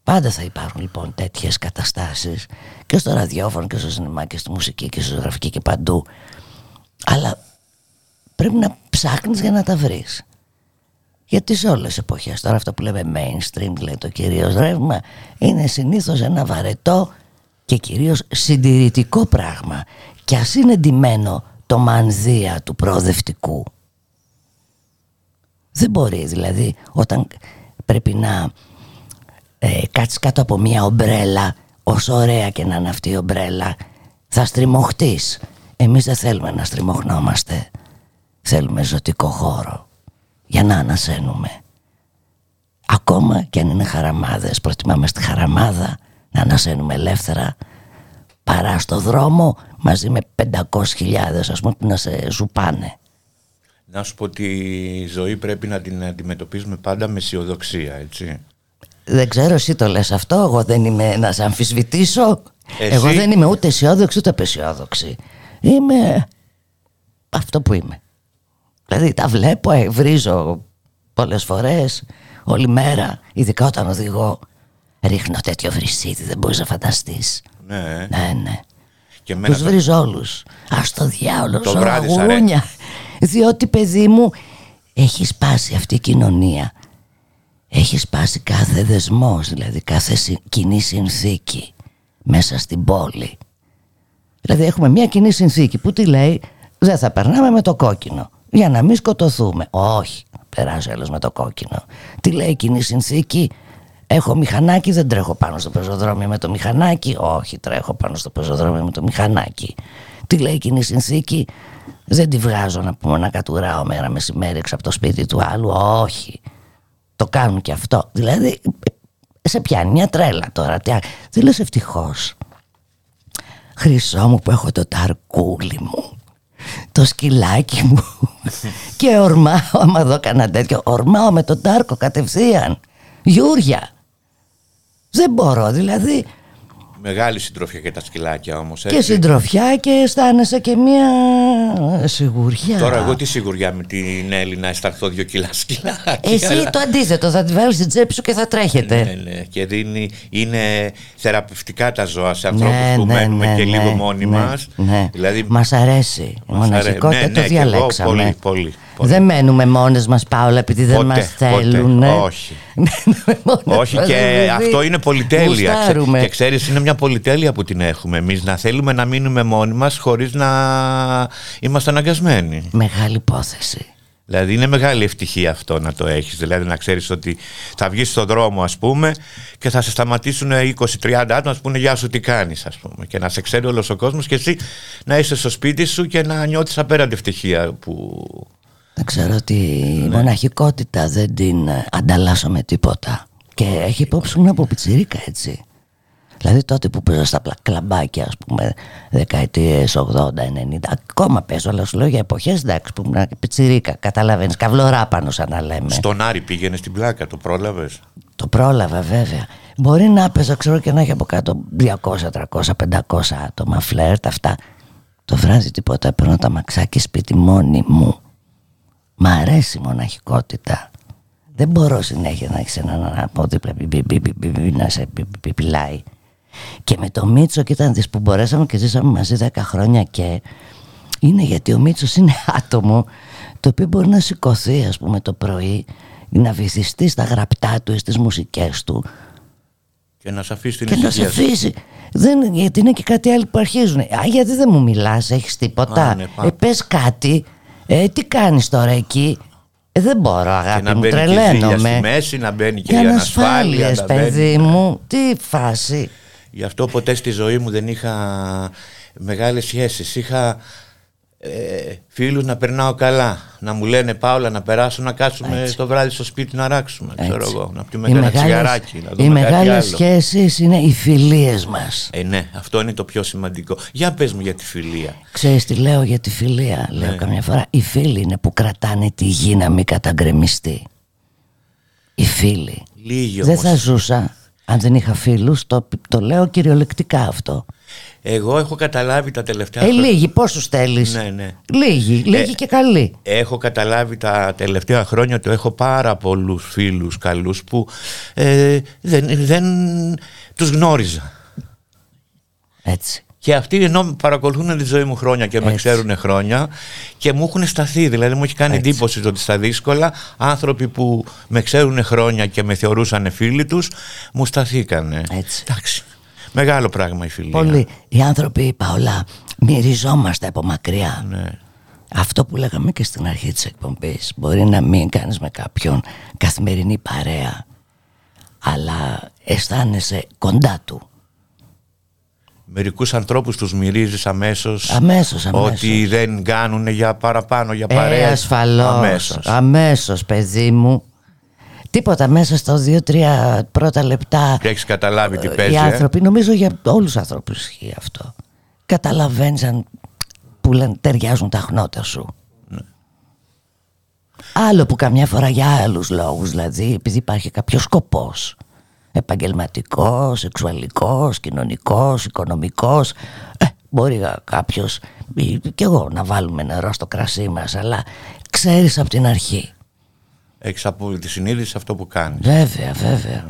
Πάντα θα υπάρχουν λοιπόν τέτοιες καταστάσεις και στο ραδιόφωνο και στο σινεμά και στη μουσική και στη ζωγραφική και παντού. Αλλά πρέπει να ψάχνεις για να τα βρεις. Γιατί σε όλες τις εποχές, τώρα αυτό που λέμε mainstream, λέει το κυρίως ρεύμα, είναι συνήθως ένα βαρετό και κυρίως συντηρητικό πράγμα. Και ας είναι ντυμένο το μανδύα του προοδευτικού. Δεν μπορεί δηλαδή όταν πρέπει να ε, κάτσεις κάτω από μια ομπρέλα όσο ωραία και να είναι αυτή η ομπρέλα θα στριμωχτείς εμείς δεν θέλουμε να στριμωχνόμαστε θέλουμε ζωτικό χώρο για να ανασένουμε ακόμα και αν είναι χαραμάδες προτιμάμε στη χαραμάδα να ανασένουμε ελεύθερα παρά στο δρόμο μαζί με 500.000 ας πούμε που να σε ζουπάνε. Να σου πω ότι η ζωή πρέπει να την αντιμετωπίζουμε πάντα με αισιοδοξία, έτσι. Δεν ξέρω εσύ το λες αυτό Εγώ δεν είμαι να σε αμφισβητήσω. Εσύ- Εγώ δεν είμαι ούτε αισιόδοξη ούτε απεσιόδοξη. Είμαι αυτό που είμαι. Δηλαδή τα βλέπω, ε, βρίζω πολλές φορές Όλη μέρα Ειδικά όταν οδηγώ Ρίχνω τέτοιο βρυσίδι δεν μπορείς να φανταστείς. Ναι, ε. Ναι, ναι. Και εμένα Τους το- βρίζω όλους. Ας το διάολο Το βράδυ σ' ζωαγούνια Διότι παιδί μου Έχει σπάσει αυτή η κοινωνία. Έχει σπάσει κάθε δεσμός Δηλαδή κάθε συ- κοινή συνθήκη Μέσα στην πόλη. Δηλαδή έχουμε μια κοινή συνθήκη Που τι λέει Δεν θα περνάμε με το κόκκινο. Για να μην σκοτωθούμε Όχι Περάσει άλλος με το κόκκινο. Τι λέει η κοινή συνθήκη; Έχω μηχανάκι, δεν τρέχω πάνω στο πεζοδρόμιο με το μηχανάκι. Όχι, τρέχω πάνω στο πεζοδρόμιο με το μηχανάκι. Τι λέει η κοινή συνθήκη, δεν τη βγάζω να πούμε να κατουράω μέρα μεσημέρι έξω από το σπίτι του άλλου. Όχι. Το κάνουν και αυτό. Δηλαδή, σε πιάνει μια τρέλα τώρα. Τι, α- δεν λες ευτυχώς. Χρυσό μου που έχω το ταρκούλι μου. Το σκυλάκι μου. και ορμάω, άμα δω κανένα τέτοιο, ορμάω με τον τάρκο κατευθείαν. Γιούρια. Δεν μπορώ, δηλαδή Μεγάλη συντροφιά και τα σκυλάκια όμως, και έτσι. συντροφιά και αισθάνεσαι και μια σιγουριά. Τώρα εγώ τι σιγουριά με την Έλληνα αισθανθώ δύο κιλά σκυλάκια. Εσύ αλλά- το αντίθετο, θα τη βάλεις στην τσέπη σου και θα τρέχετε. Ναι, ναι. Και δίνει, είναι θεραπευτικά τα ζώα σε ανθρώπους Ναι, που ναι, μένουμε ναι, και ναι, λίγο μόνοι ναι, μας. ναι. Δηλαδή, Μας αρέσει. Η Μας αρέ- μοναχικότητα ναι, το ναι, και εγώ διαλέξαμε. πολύ, πολύ, πολύ. Δεν μένουμε μόνες μας Πάολα επειδή δεν Ποτέ, μας ποτέ. θέλουν. Όχι. Μένουμε μόνες Όχι μας, και δηλαδή. αυτό είναι πολυτέλεια. Ξέ- Γουστάρουμε. Και ξέρεις είναι μια πολυτέλεια που την έχουμε εμείς να θέλουμε να μείνουμε μόνοι μας χωρίς να είμαστε αναγκασμένοι. Μεγάλη υπόθεση. Δηλαδή είναι μεγάλη ευτυχία αυτό να το έχεις. Δηλαδή να ξέρεις ότι θα βγεις στον δρόμο ας πούμε και θα σε σταματήσουν 20-30 άτομα να σου πούνε γεια σου τι κάνεις ας πούμε και να σε ξέρει όλος ο κόσμος και εσύ να είσαι στο σπίτι σου και να νιώθεις απέραντη ευτυχία που... Να ξέρω ότι η Ναι. μοναχικότητα δεν την ε, ανταλλάσσω με τίποτα. Και έχει υπόψη μου από πιτσιρίκα έτσι. Δηλαδή τότε που παίζω στα πλα- κλαμπάκια, ας πούμε, δεκαετίες 80-90, ακόμα παίζω, αλλά σου λέω για εποχές, εντάξει, που ήμουν πιτσιρίκα, καταλαβαίνεις, καυλορά πάνω σαν να λέμε. Στον Άρη πήγαινες στην πλάκα, το πρόλαβες; Το πρόλαβα βέβαια. Μπορεί να παίζω, ξέρω και να έχει από κάτω 200, 300, 500 άτομα, φλερτ, αυτά. Το βράδυ τίποτα, παίρνω τα μαξάκι σπίτι μόνη μου. Μ' αρέσει η μοναχικότητα. Δεν μπορώ συνέχεια να έχεις έναν από δίπλα πι- πι- πι- πι- πι- πι- να σε πι- πι- πι- πιλάει. Και με το Μίτσο, κοίτα να δεις που μπορέσαμε και ζήσαμε μαζί 10 χρόνια και είναι γιατί ο Μίτσος είναι άτομο το οποίο μπορεί να σηκωθεί ας πούμε το πρωί να βυθιστεί στα γραπτά του ή στις μουσικές του Και να σε αφήσει την και να σε ησυχία σου. αφήσει. Δεν, γιατί είναι και κάτι άλλο που αρχίζουν. Α, γιατί δεν μου μιλάς, έχεις τίποτα. Α, ναι, πάμε. ε, πες κάτι. Ε, τι κάνεις τώρα εκεί; Ε, δεν μπορώ Και αγάπη να μου, μπαίνει και η ζήλια στη τρελαίνομαι. μέση, να μπαίνει και Για η να ανασφάλεια. ασφάλειες, να μπαίνει- παιδί μου. Τι φάση. Γι' αυτό ποτέ στη ζωή μου δεν είχα μεγάλες σχέσεις. Είχα ε, φίλους να περνάω καλά. Να μου λένε Πάολα να περάσω να κάτσουμε Έτσι. το βράδυ στο σπίτι να ράξουμε. Ξέρω Έτσι. εγώ, να πιούμε Οι ένα μεγάλες, τσιγαράκι. Να οι δούμε κάτι μεγάλες άλλο. σχέσεις είναι οι φιλίες μας. Ε, ναι, αυτό είναι το πιο σημαντικό. Για πες μου για τη φιλία. Ξέρεις τι λέω για τη φιλία, λέω Ναι. καμιά φορά. Οι φίλοι είναι που κρατάνε τη γη να μην καταγκρεμιστεί. Οι φίλοι. Λίγοι Δεν όμως. θα ζούσα αν δεν είχα φίλους, το, το λέω κυριολεκτικά αυτό. Εγώ έχω καταλάβει τα τελευταία Ε, χρόνια. λίγοι, πόσους θέλεις; Ναι, ναι. Λίγοι, λίγοι Ε, και καλοί. Έχω καταλάβει τα τελευταία χρόνια ότι έχω πάρα πολλούς φίλους καλούς που ε, δεν, δεν τους γνώριζα. Έτσι. Και αυτοί ενώ με παρακολουθούν τη ζωή μου χρόνια και με Έτσι. ξέρουν χρόνια και μου έχουν σταθεί. Δηλαδή μου έχει κάνει Έτσι. εντύπωση ότι στα δύσκολα άνθρωποι που με ξέρουν χρόνια και με θεωρούσαν φίλοι τους μου σταθήκανε. Έτσι. Εντάξει. Μεγάλο πράγμα η φιλία. Πολύ. Οι άνθρωποι, Παολά, μυριζόμαστε από μακριά. Ναι. Αυτό που λέγαμε και στην αρχή της εκπομπής Μπορεί να μην κάνεις με κάποιον καθημερινή παρέα Αλλά αισθάνεσαι κοντά του Μερικούς ανθρώπους τους μυρίζεις αμέσως, Αμέσως, αμέσως. ότι δεν κάνουν για παραπάνω, για Ε, παρέα. ασφαλώς Αμέσως. Αμέσως παιδί μου Τίποτα μέσα στο 2-3 πρώτα λεπτά Και έχεις καταλάβει τι ε, παίζει. Οι ε; άνθρωποι, νομίζω για όλους τους ανθρώπους ισχύει αυτό Καταλαβαίνεις αν που λένε ταιριάζουν τα χνότα σου Ναι. Άλλο που καμιά φορά για άλλους λόγους Δηλαδή επειδή υπάρχει κάποιος σκοπός Επαγγελματικός, σεξουαλικός, κοινωνικός, οικονομικός ε, Μπορεί κάποιος ή και εγώ να βάλουμε νερό στο κρασί μας Αλλά ξέρεις από την αρχή Έχεις από τη συνείδηση αυτό που κάνεις. Βέβαια, βέβαια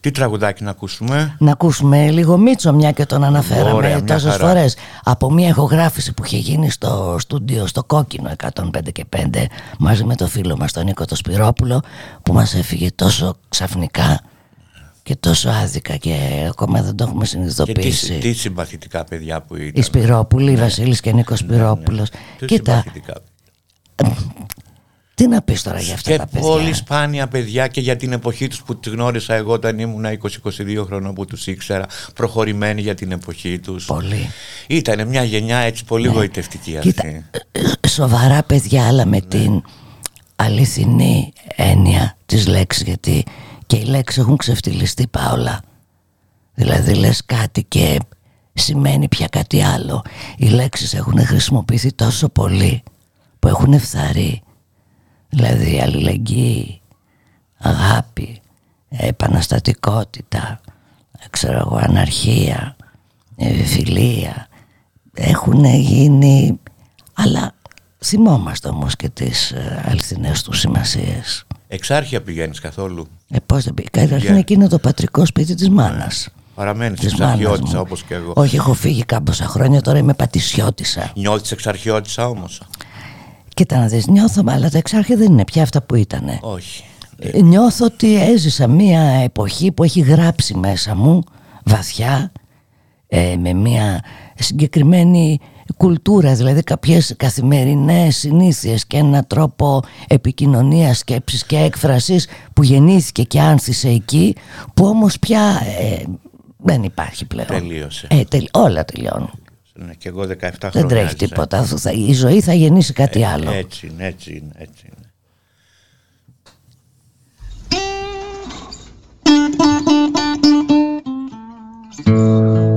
Τι τραγουδάκι να ακούσουμε; Να ακούσουμε λίγο Μίτσο μια και τον αναφέραμε Ωραία, μια τόσες χαρά. φορές Από μια ηχογράφηση που είχε γίνει στο στούντιο στο Κόκκινο 105 και 5 Μαζί με το φίλο μας τον Νίκο το Σπυρόπουλο Που μας έφυγε τόσο ξαφνικά και τόσο άδικα και ακόμα δεν το έχουμε Και τι, συνειδητοποιήσει τι συμπαθητικά παιδιά που ήταν. Οι Σπυρόπουλοι, Βασίλης και Νίκος Σπυρόπουλος Τι Κοίτα, συμπαθητικά. τι να πεις τώρα για αυτά Και τα παιδιά πολύ σπάνια παιδιά και για την εποχή τους που τους γνώρισα εγώ όταν ήμουν 20-22 χρονών που τους ήξερα προχωρημένοι για την εποχή τους. Πολύ Ήταν μια γενιά έτσι πολύ γοητευτική αυτή. Κοίτα, ε, σοβαρά παιδιά αλλά με την αληθινή έννοια της λέξης γιατί και οι λέξεις έχουν ξεφτυλιστεί πάολα δηλαδή λες κάτι και σημαίνει πια κάτι άλλο. Οι λέξεις έχουν χρησιμοποιηθεί τόσο πολύ που έχουν φθαρεί. Δηλαδή αλληλεγγύη αγάπη επαναστατικότητα ξέρω εγώ αναρχία ε, φιλία έχουν γίνει αλλά θυμόμαστε όμως και τις ε, αληθινές τους σημασίες Εξάρχεια πηγαίνεις καθόλου; ε, πώς δεν πήγα καταρχήν Yeah. εκείνο το πατρικό σπίτι της μάνας Παραμένεις Της μάνας εξαρχιώτησα μου. όπως και εγώ. όχι έχω φύγει κάμποσα χρόνια τώρα είμαι πατησιώτησα Νιώθεις εξαρχιώτησα όμως; κοίτα να δεις νιώθω αλλά τα εξάρχεια δεν είναι πια αυτά που ήτανε Όχι. Ε, Νιώθω ότι έζησα μία εποχή που έχει γράψει μέσα μου βαθιά ε, με μία συγκεκριμένη κουλτούρας, δηλαδή κάποιες καθημερινές συνήθειες και ένα τρόπο επικοινωνίας, σκέψης και έκφρασης που γεννήθηκε και άνθησε εκεί που όμως πια ε, δεν υπάρχει πλέον. Τελείωσε. Ε, τελ- όλα τελειώνουν. Ναι, και εγώ 17 χρόνια. Δεν τρέχει έζησα. τίποτα. Θα- Η ζωή θα γεννήσει κάτι άλλο. Έτσι είναι, έτσι είναι, έτσι είναι. ο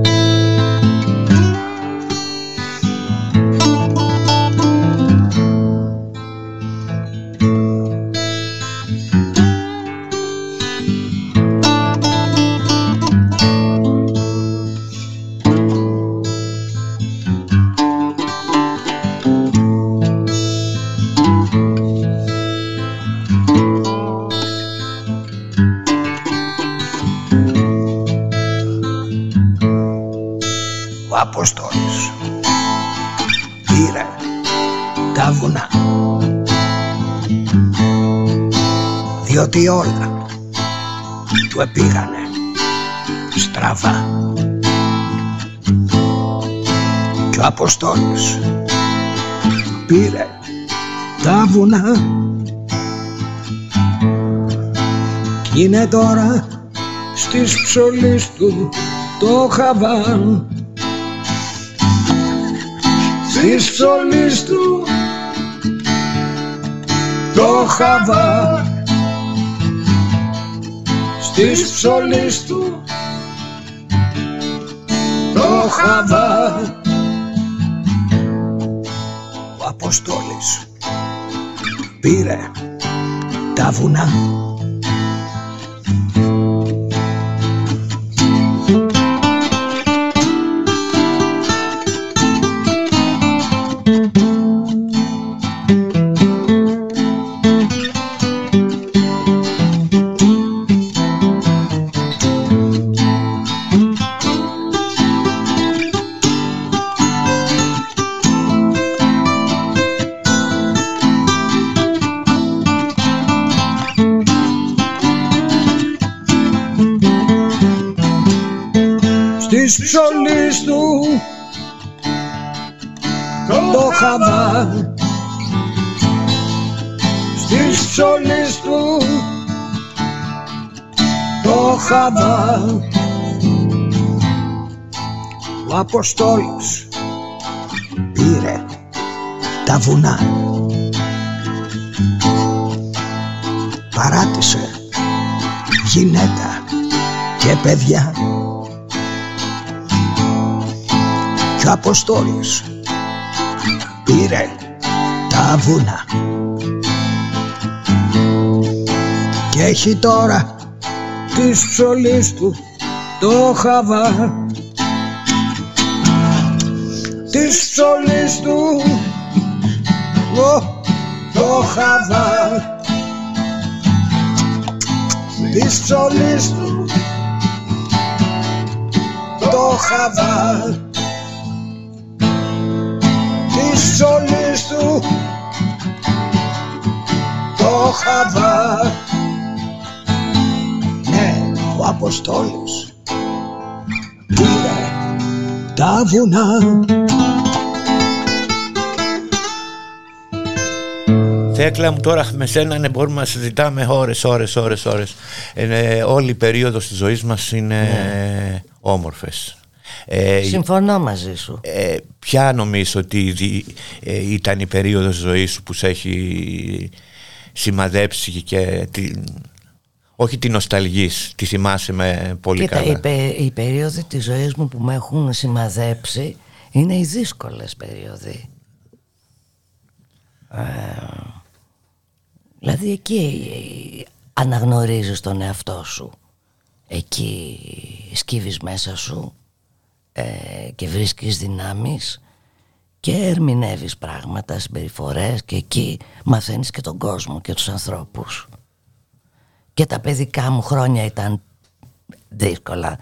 διότι όλα του επήγανε στραβά. Και ο Αποστόλης πήρε τα βουνά. Κι είναι τώρα στις ψωλής του το χαβάν. Στις ψωλής του το χαβάν στις ψωλής του. Το χαβάν ο Αποστόλης πήρε τα βουνά το χαβά ο Αποστόλης πήρε τα βουνά. Παράτησε γυναίκα και παιδιά. Και ο Αποστόλης πήρε τα βούνα και έχει τώρα της ψωλής του το χαβά. Της ψωλής του ο, το χαβά. Της ψωλής του το χαβά. Της ψωλής του το χαβά ναι ο Αποστόλης πήρε τα βουνά Θέκλα μου τώρα με σένα ναι, μπορούμε να συζητάμε ώρες, ώρες, ώρες, ώρες. Ε, όλη η περίοδος της ζωής μας είναι ναι. όμορφες. Ε, Συμφωνώ μαζί σου. Ε, ποια νομίζω ότι ε, ήταν η περίοδος ζωής σου που σε έχει σημαδέψει και την, όχι την νοσταλγής, τη θυμάσαι με πολύ Κοίτα, καλά. Οι, πε, οι περίοδοι της ζωής μου που με έχουν σημαδέψει είναι οι δύσκολες περίοδοι. Ε, δηλαδή εκεί αναγνωρίζεις τον εαυτό σου. Εκεί σκύβεις μέσα σου ε, και βρίσκεις δυνάμεις και ερμηνεύεις πράγματα, συμπεριφορές και εκεί μαθαίνεις και τον κόσμο και τους ανθρώπους. Και τα παιδικά μου χρόνια ήταν δύσκολα.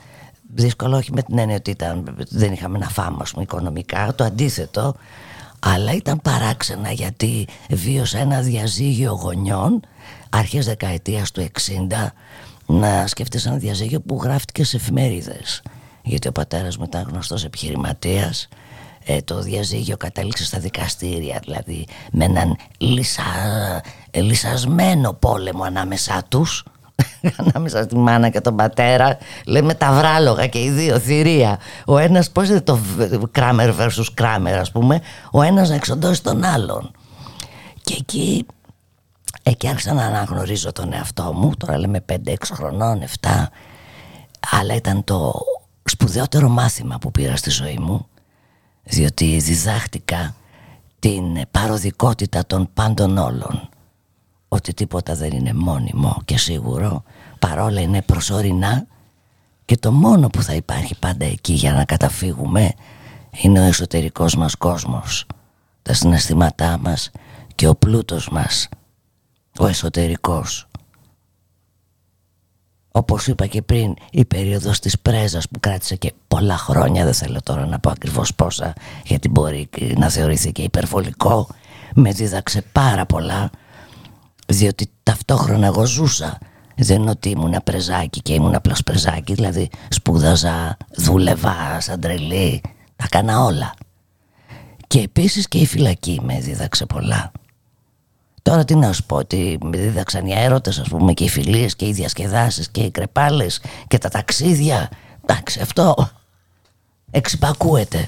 Δύσκολο όχι με την έννοια ότι ήταν, δεν είχαμε να φάμε ας πούμε, οικονομικά, το αντίθετο, αλλά ήταν παράξενα γιατί βίωσα ένα διαζύγιο γονιών αρχές δεκαετίας του 60 να σκέφτεσαι ένα διαζύγιο που γράφτηκε σε εφημερίδες γιατί ο πατέρας μου ήταν γνωστός επιχειρηματίας ε, το διαζύγιο κατέληξε στα δικαστήρια δηλαδή με έναν λυσα, ε, λυσασμένο πόλεμο ανάμεσά τους. Ανάμεσα στη μάνα και τον πατέρα λέμε τα βράλογα και οι δύο θηρία. Ο ένας πως είναι το κράμερ versus κράμερ ας πούμε ο ένας να εξοντώσει τον άλλον. Και εκεί εκεί άρχισα να αναγνωρίζω τον εαυτό μου τώρα λέμε 5-6 χρονών 7 αλλά ήταν το σπουδαιότερο μάθημα που πήρα στη ζωή μου διότι διδάχτηκα την παροδικότητα των πάντων όλων. Ότι τίποτα δεν είναι μόνιμο και σίγουρο παρόλα είναι προσωρινά και το μόνο που θα υπάρχει πάντα εκεί για να καταφύγουμε είναι ο εσωτερικός μας κόσμος. Τα συναισθήματά μας και ο πλούτος μας ο εσωτερικός όπως είπα και πριν η περίοδος της πρέζας που κράτησε και πολλά χρόνια δεν θέλω τώρα να πω ακριβώς πόσα γιατί μπορεί να θεωρηθεί και υπερβολικό με δίδαξε πάρα πολλά διότι ταυτόχρονα εγώ ζούσα. Δεν είναι ότι ήμουν πρεζάκι και ήμουν απλώς πρεζάκι δηλαδή σπούδαζα, δούλευα σαν τρελή τα κάνα όλα. Και επίσης και η φυλακή με δίδαξε πολλά Τώρα τι να σου πω, ότι με δίδαξαν οι έρωτες ας πούμε και οι φιλίες και οι διασκεδάσεις και οι κρεπάλες και τα ταξίδια. Εντάξει, αυτό εξυπακούεται.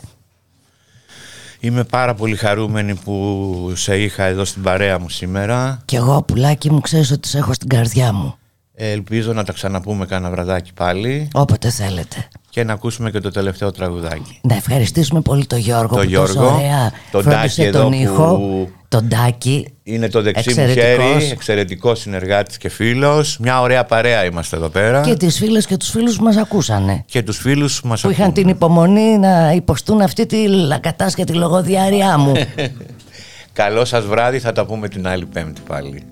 Είμαι πάρα πολύ χαρούμενη που σε είχα εδώ στην παρέα μου σήμερα. Κι εγώ πουλάκι μου ξέρεις ότι σε έχω στην καρδιά μου. Ε, Ελπίζω να τα ξαναπούμε κάνα βραδάκι πάλι Όποτε θέλετε. και να ακούσουμε και το τελευταίο τραγουδάκι. Να ευχαριστήσουμε πολύ τον Γιώργο Το που Γιώργο, τόσο ωραία τον φρόντισε Τάκη εδώ τον που- ήχο. Τον Τάκη. Είναι το δεξί μου Εξαιρετικός. χέρι, εξαιρετικός συνεργάτης και φίλος. Μια ωραία παρέα είμαστε εδώ πέρα. Και τις φίλες και τους φίλους που μας ακούσανε. Και τους φίλους που μας Που είχαν ακούν. την υπομονή να υποστούν αυτή τη λακατάσχετη λογοδιάριά μου. Καλό σας βράδυ, θα τα πούμε την άλλη πέμπτη πάλι.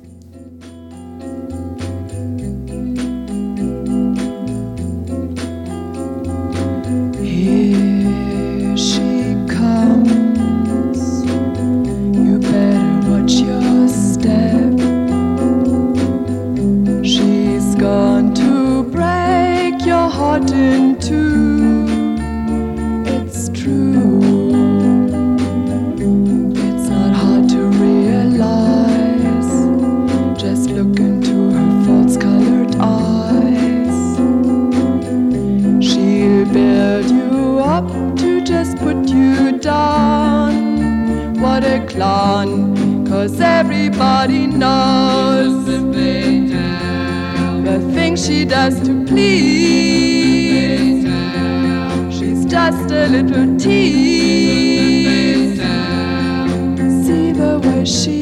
Heart in two. It's true. It's not hard to realize. Just look into her false colored eyes. She'll build you up to just put you down. What a clown, cause everybody knows the things she does to please. Just a little tease. See the way she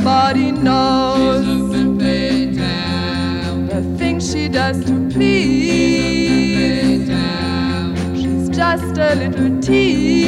everybody knows the things she does to please. She's just a little tease.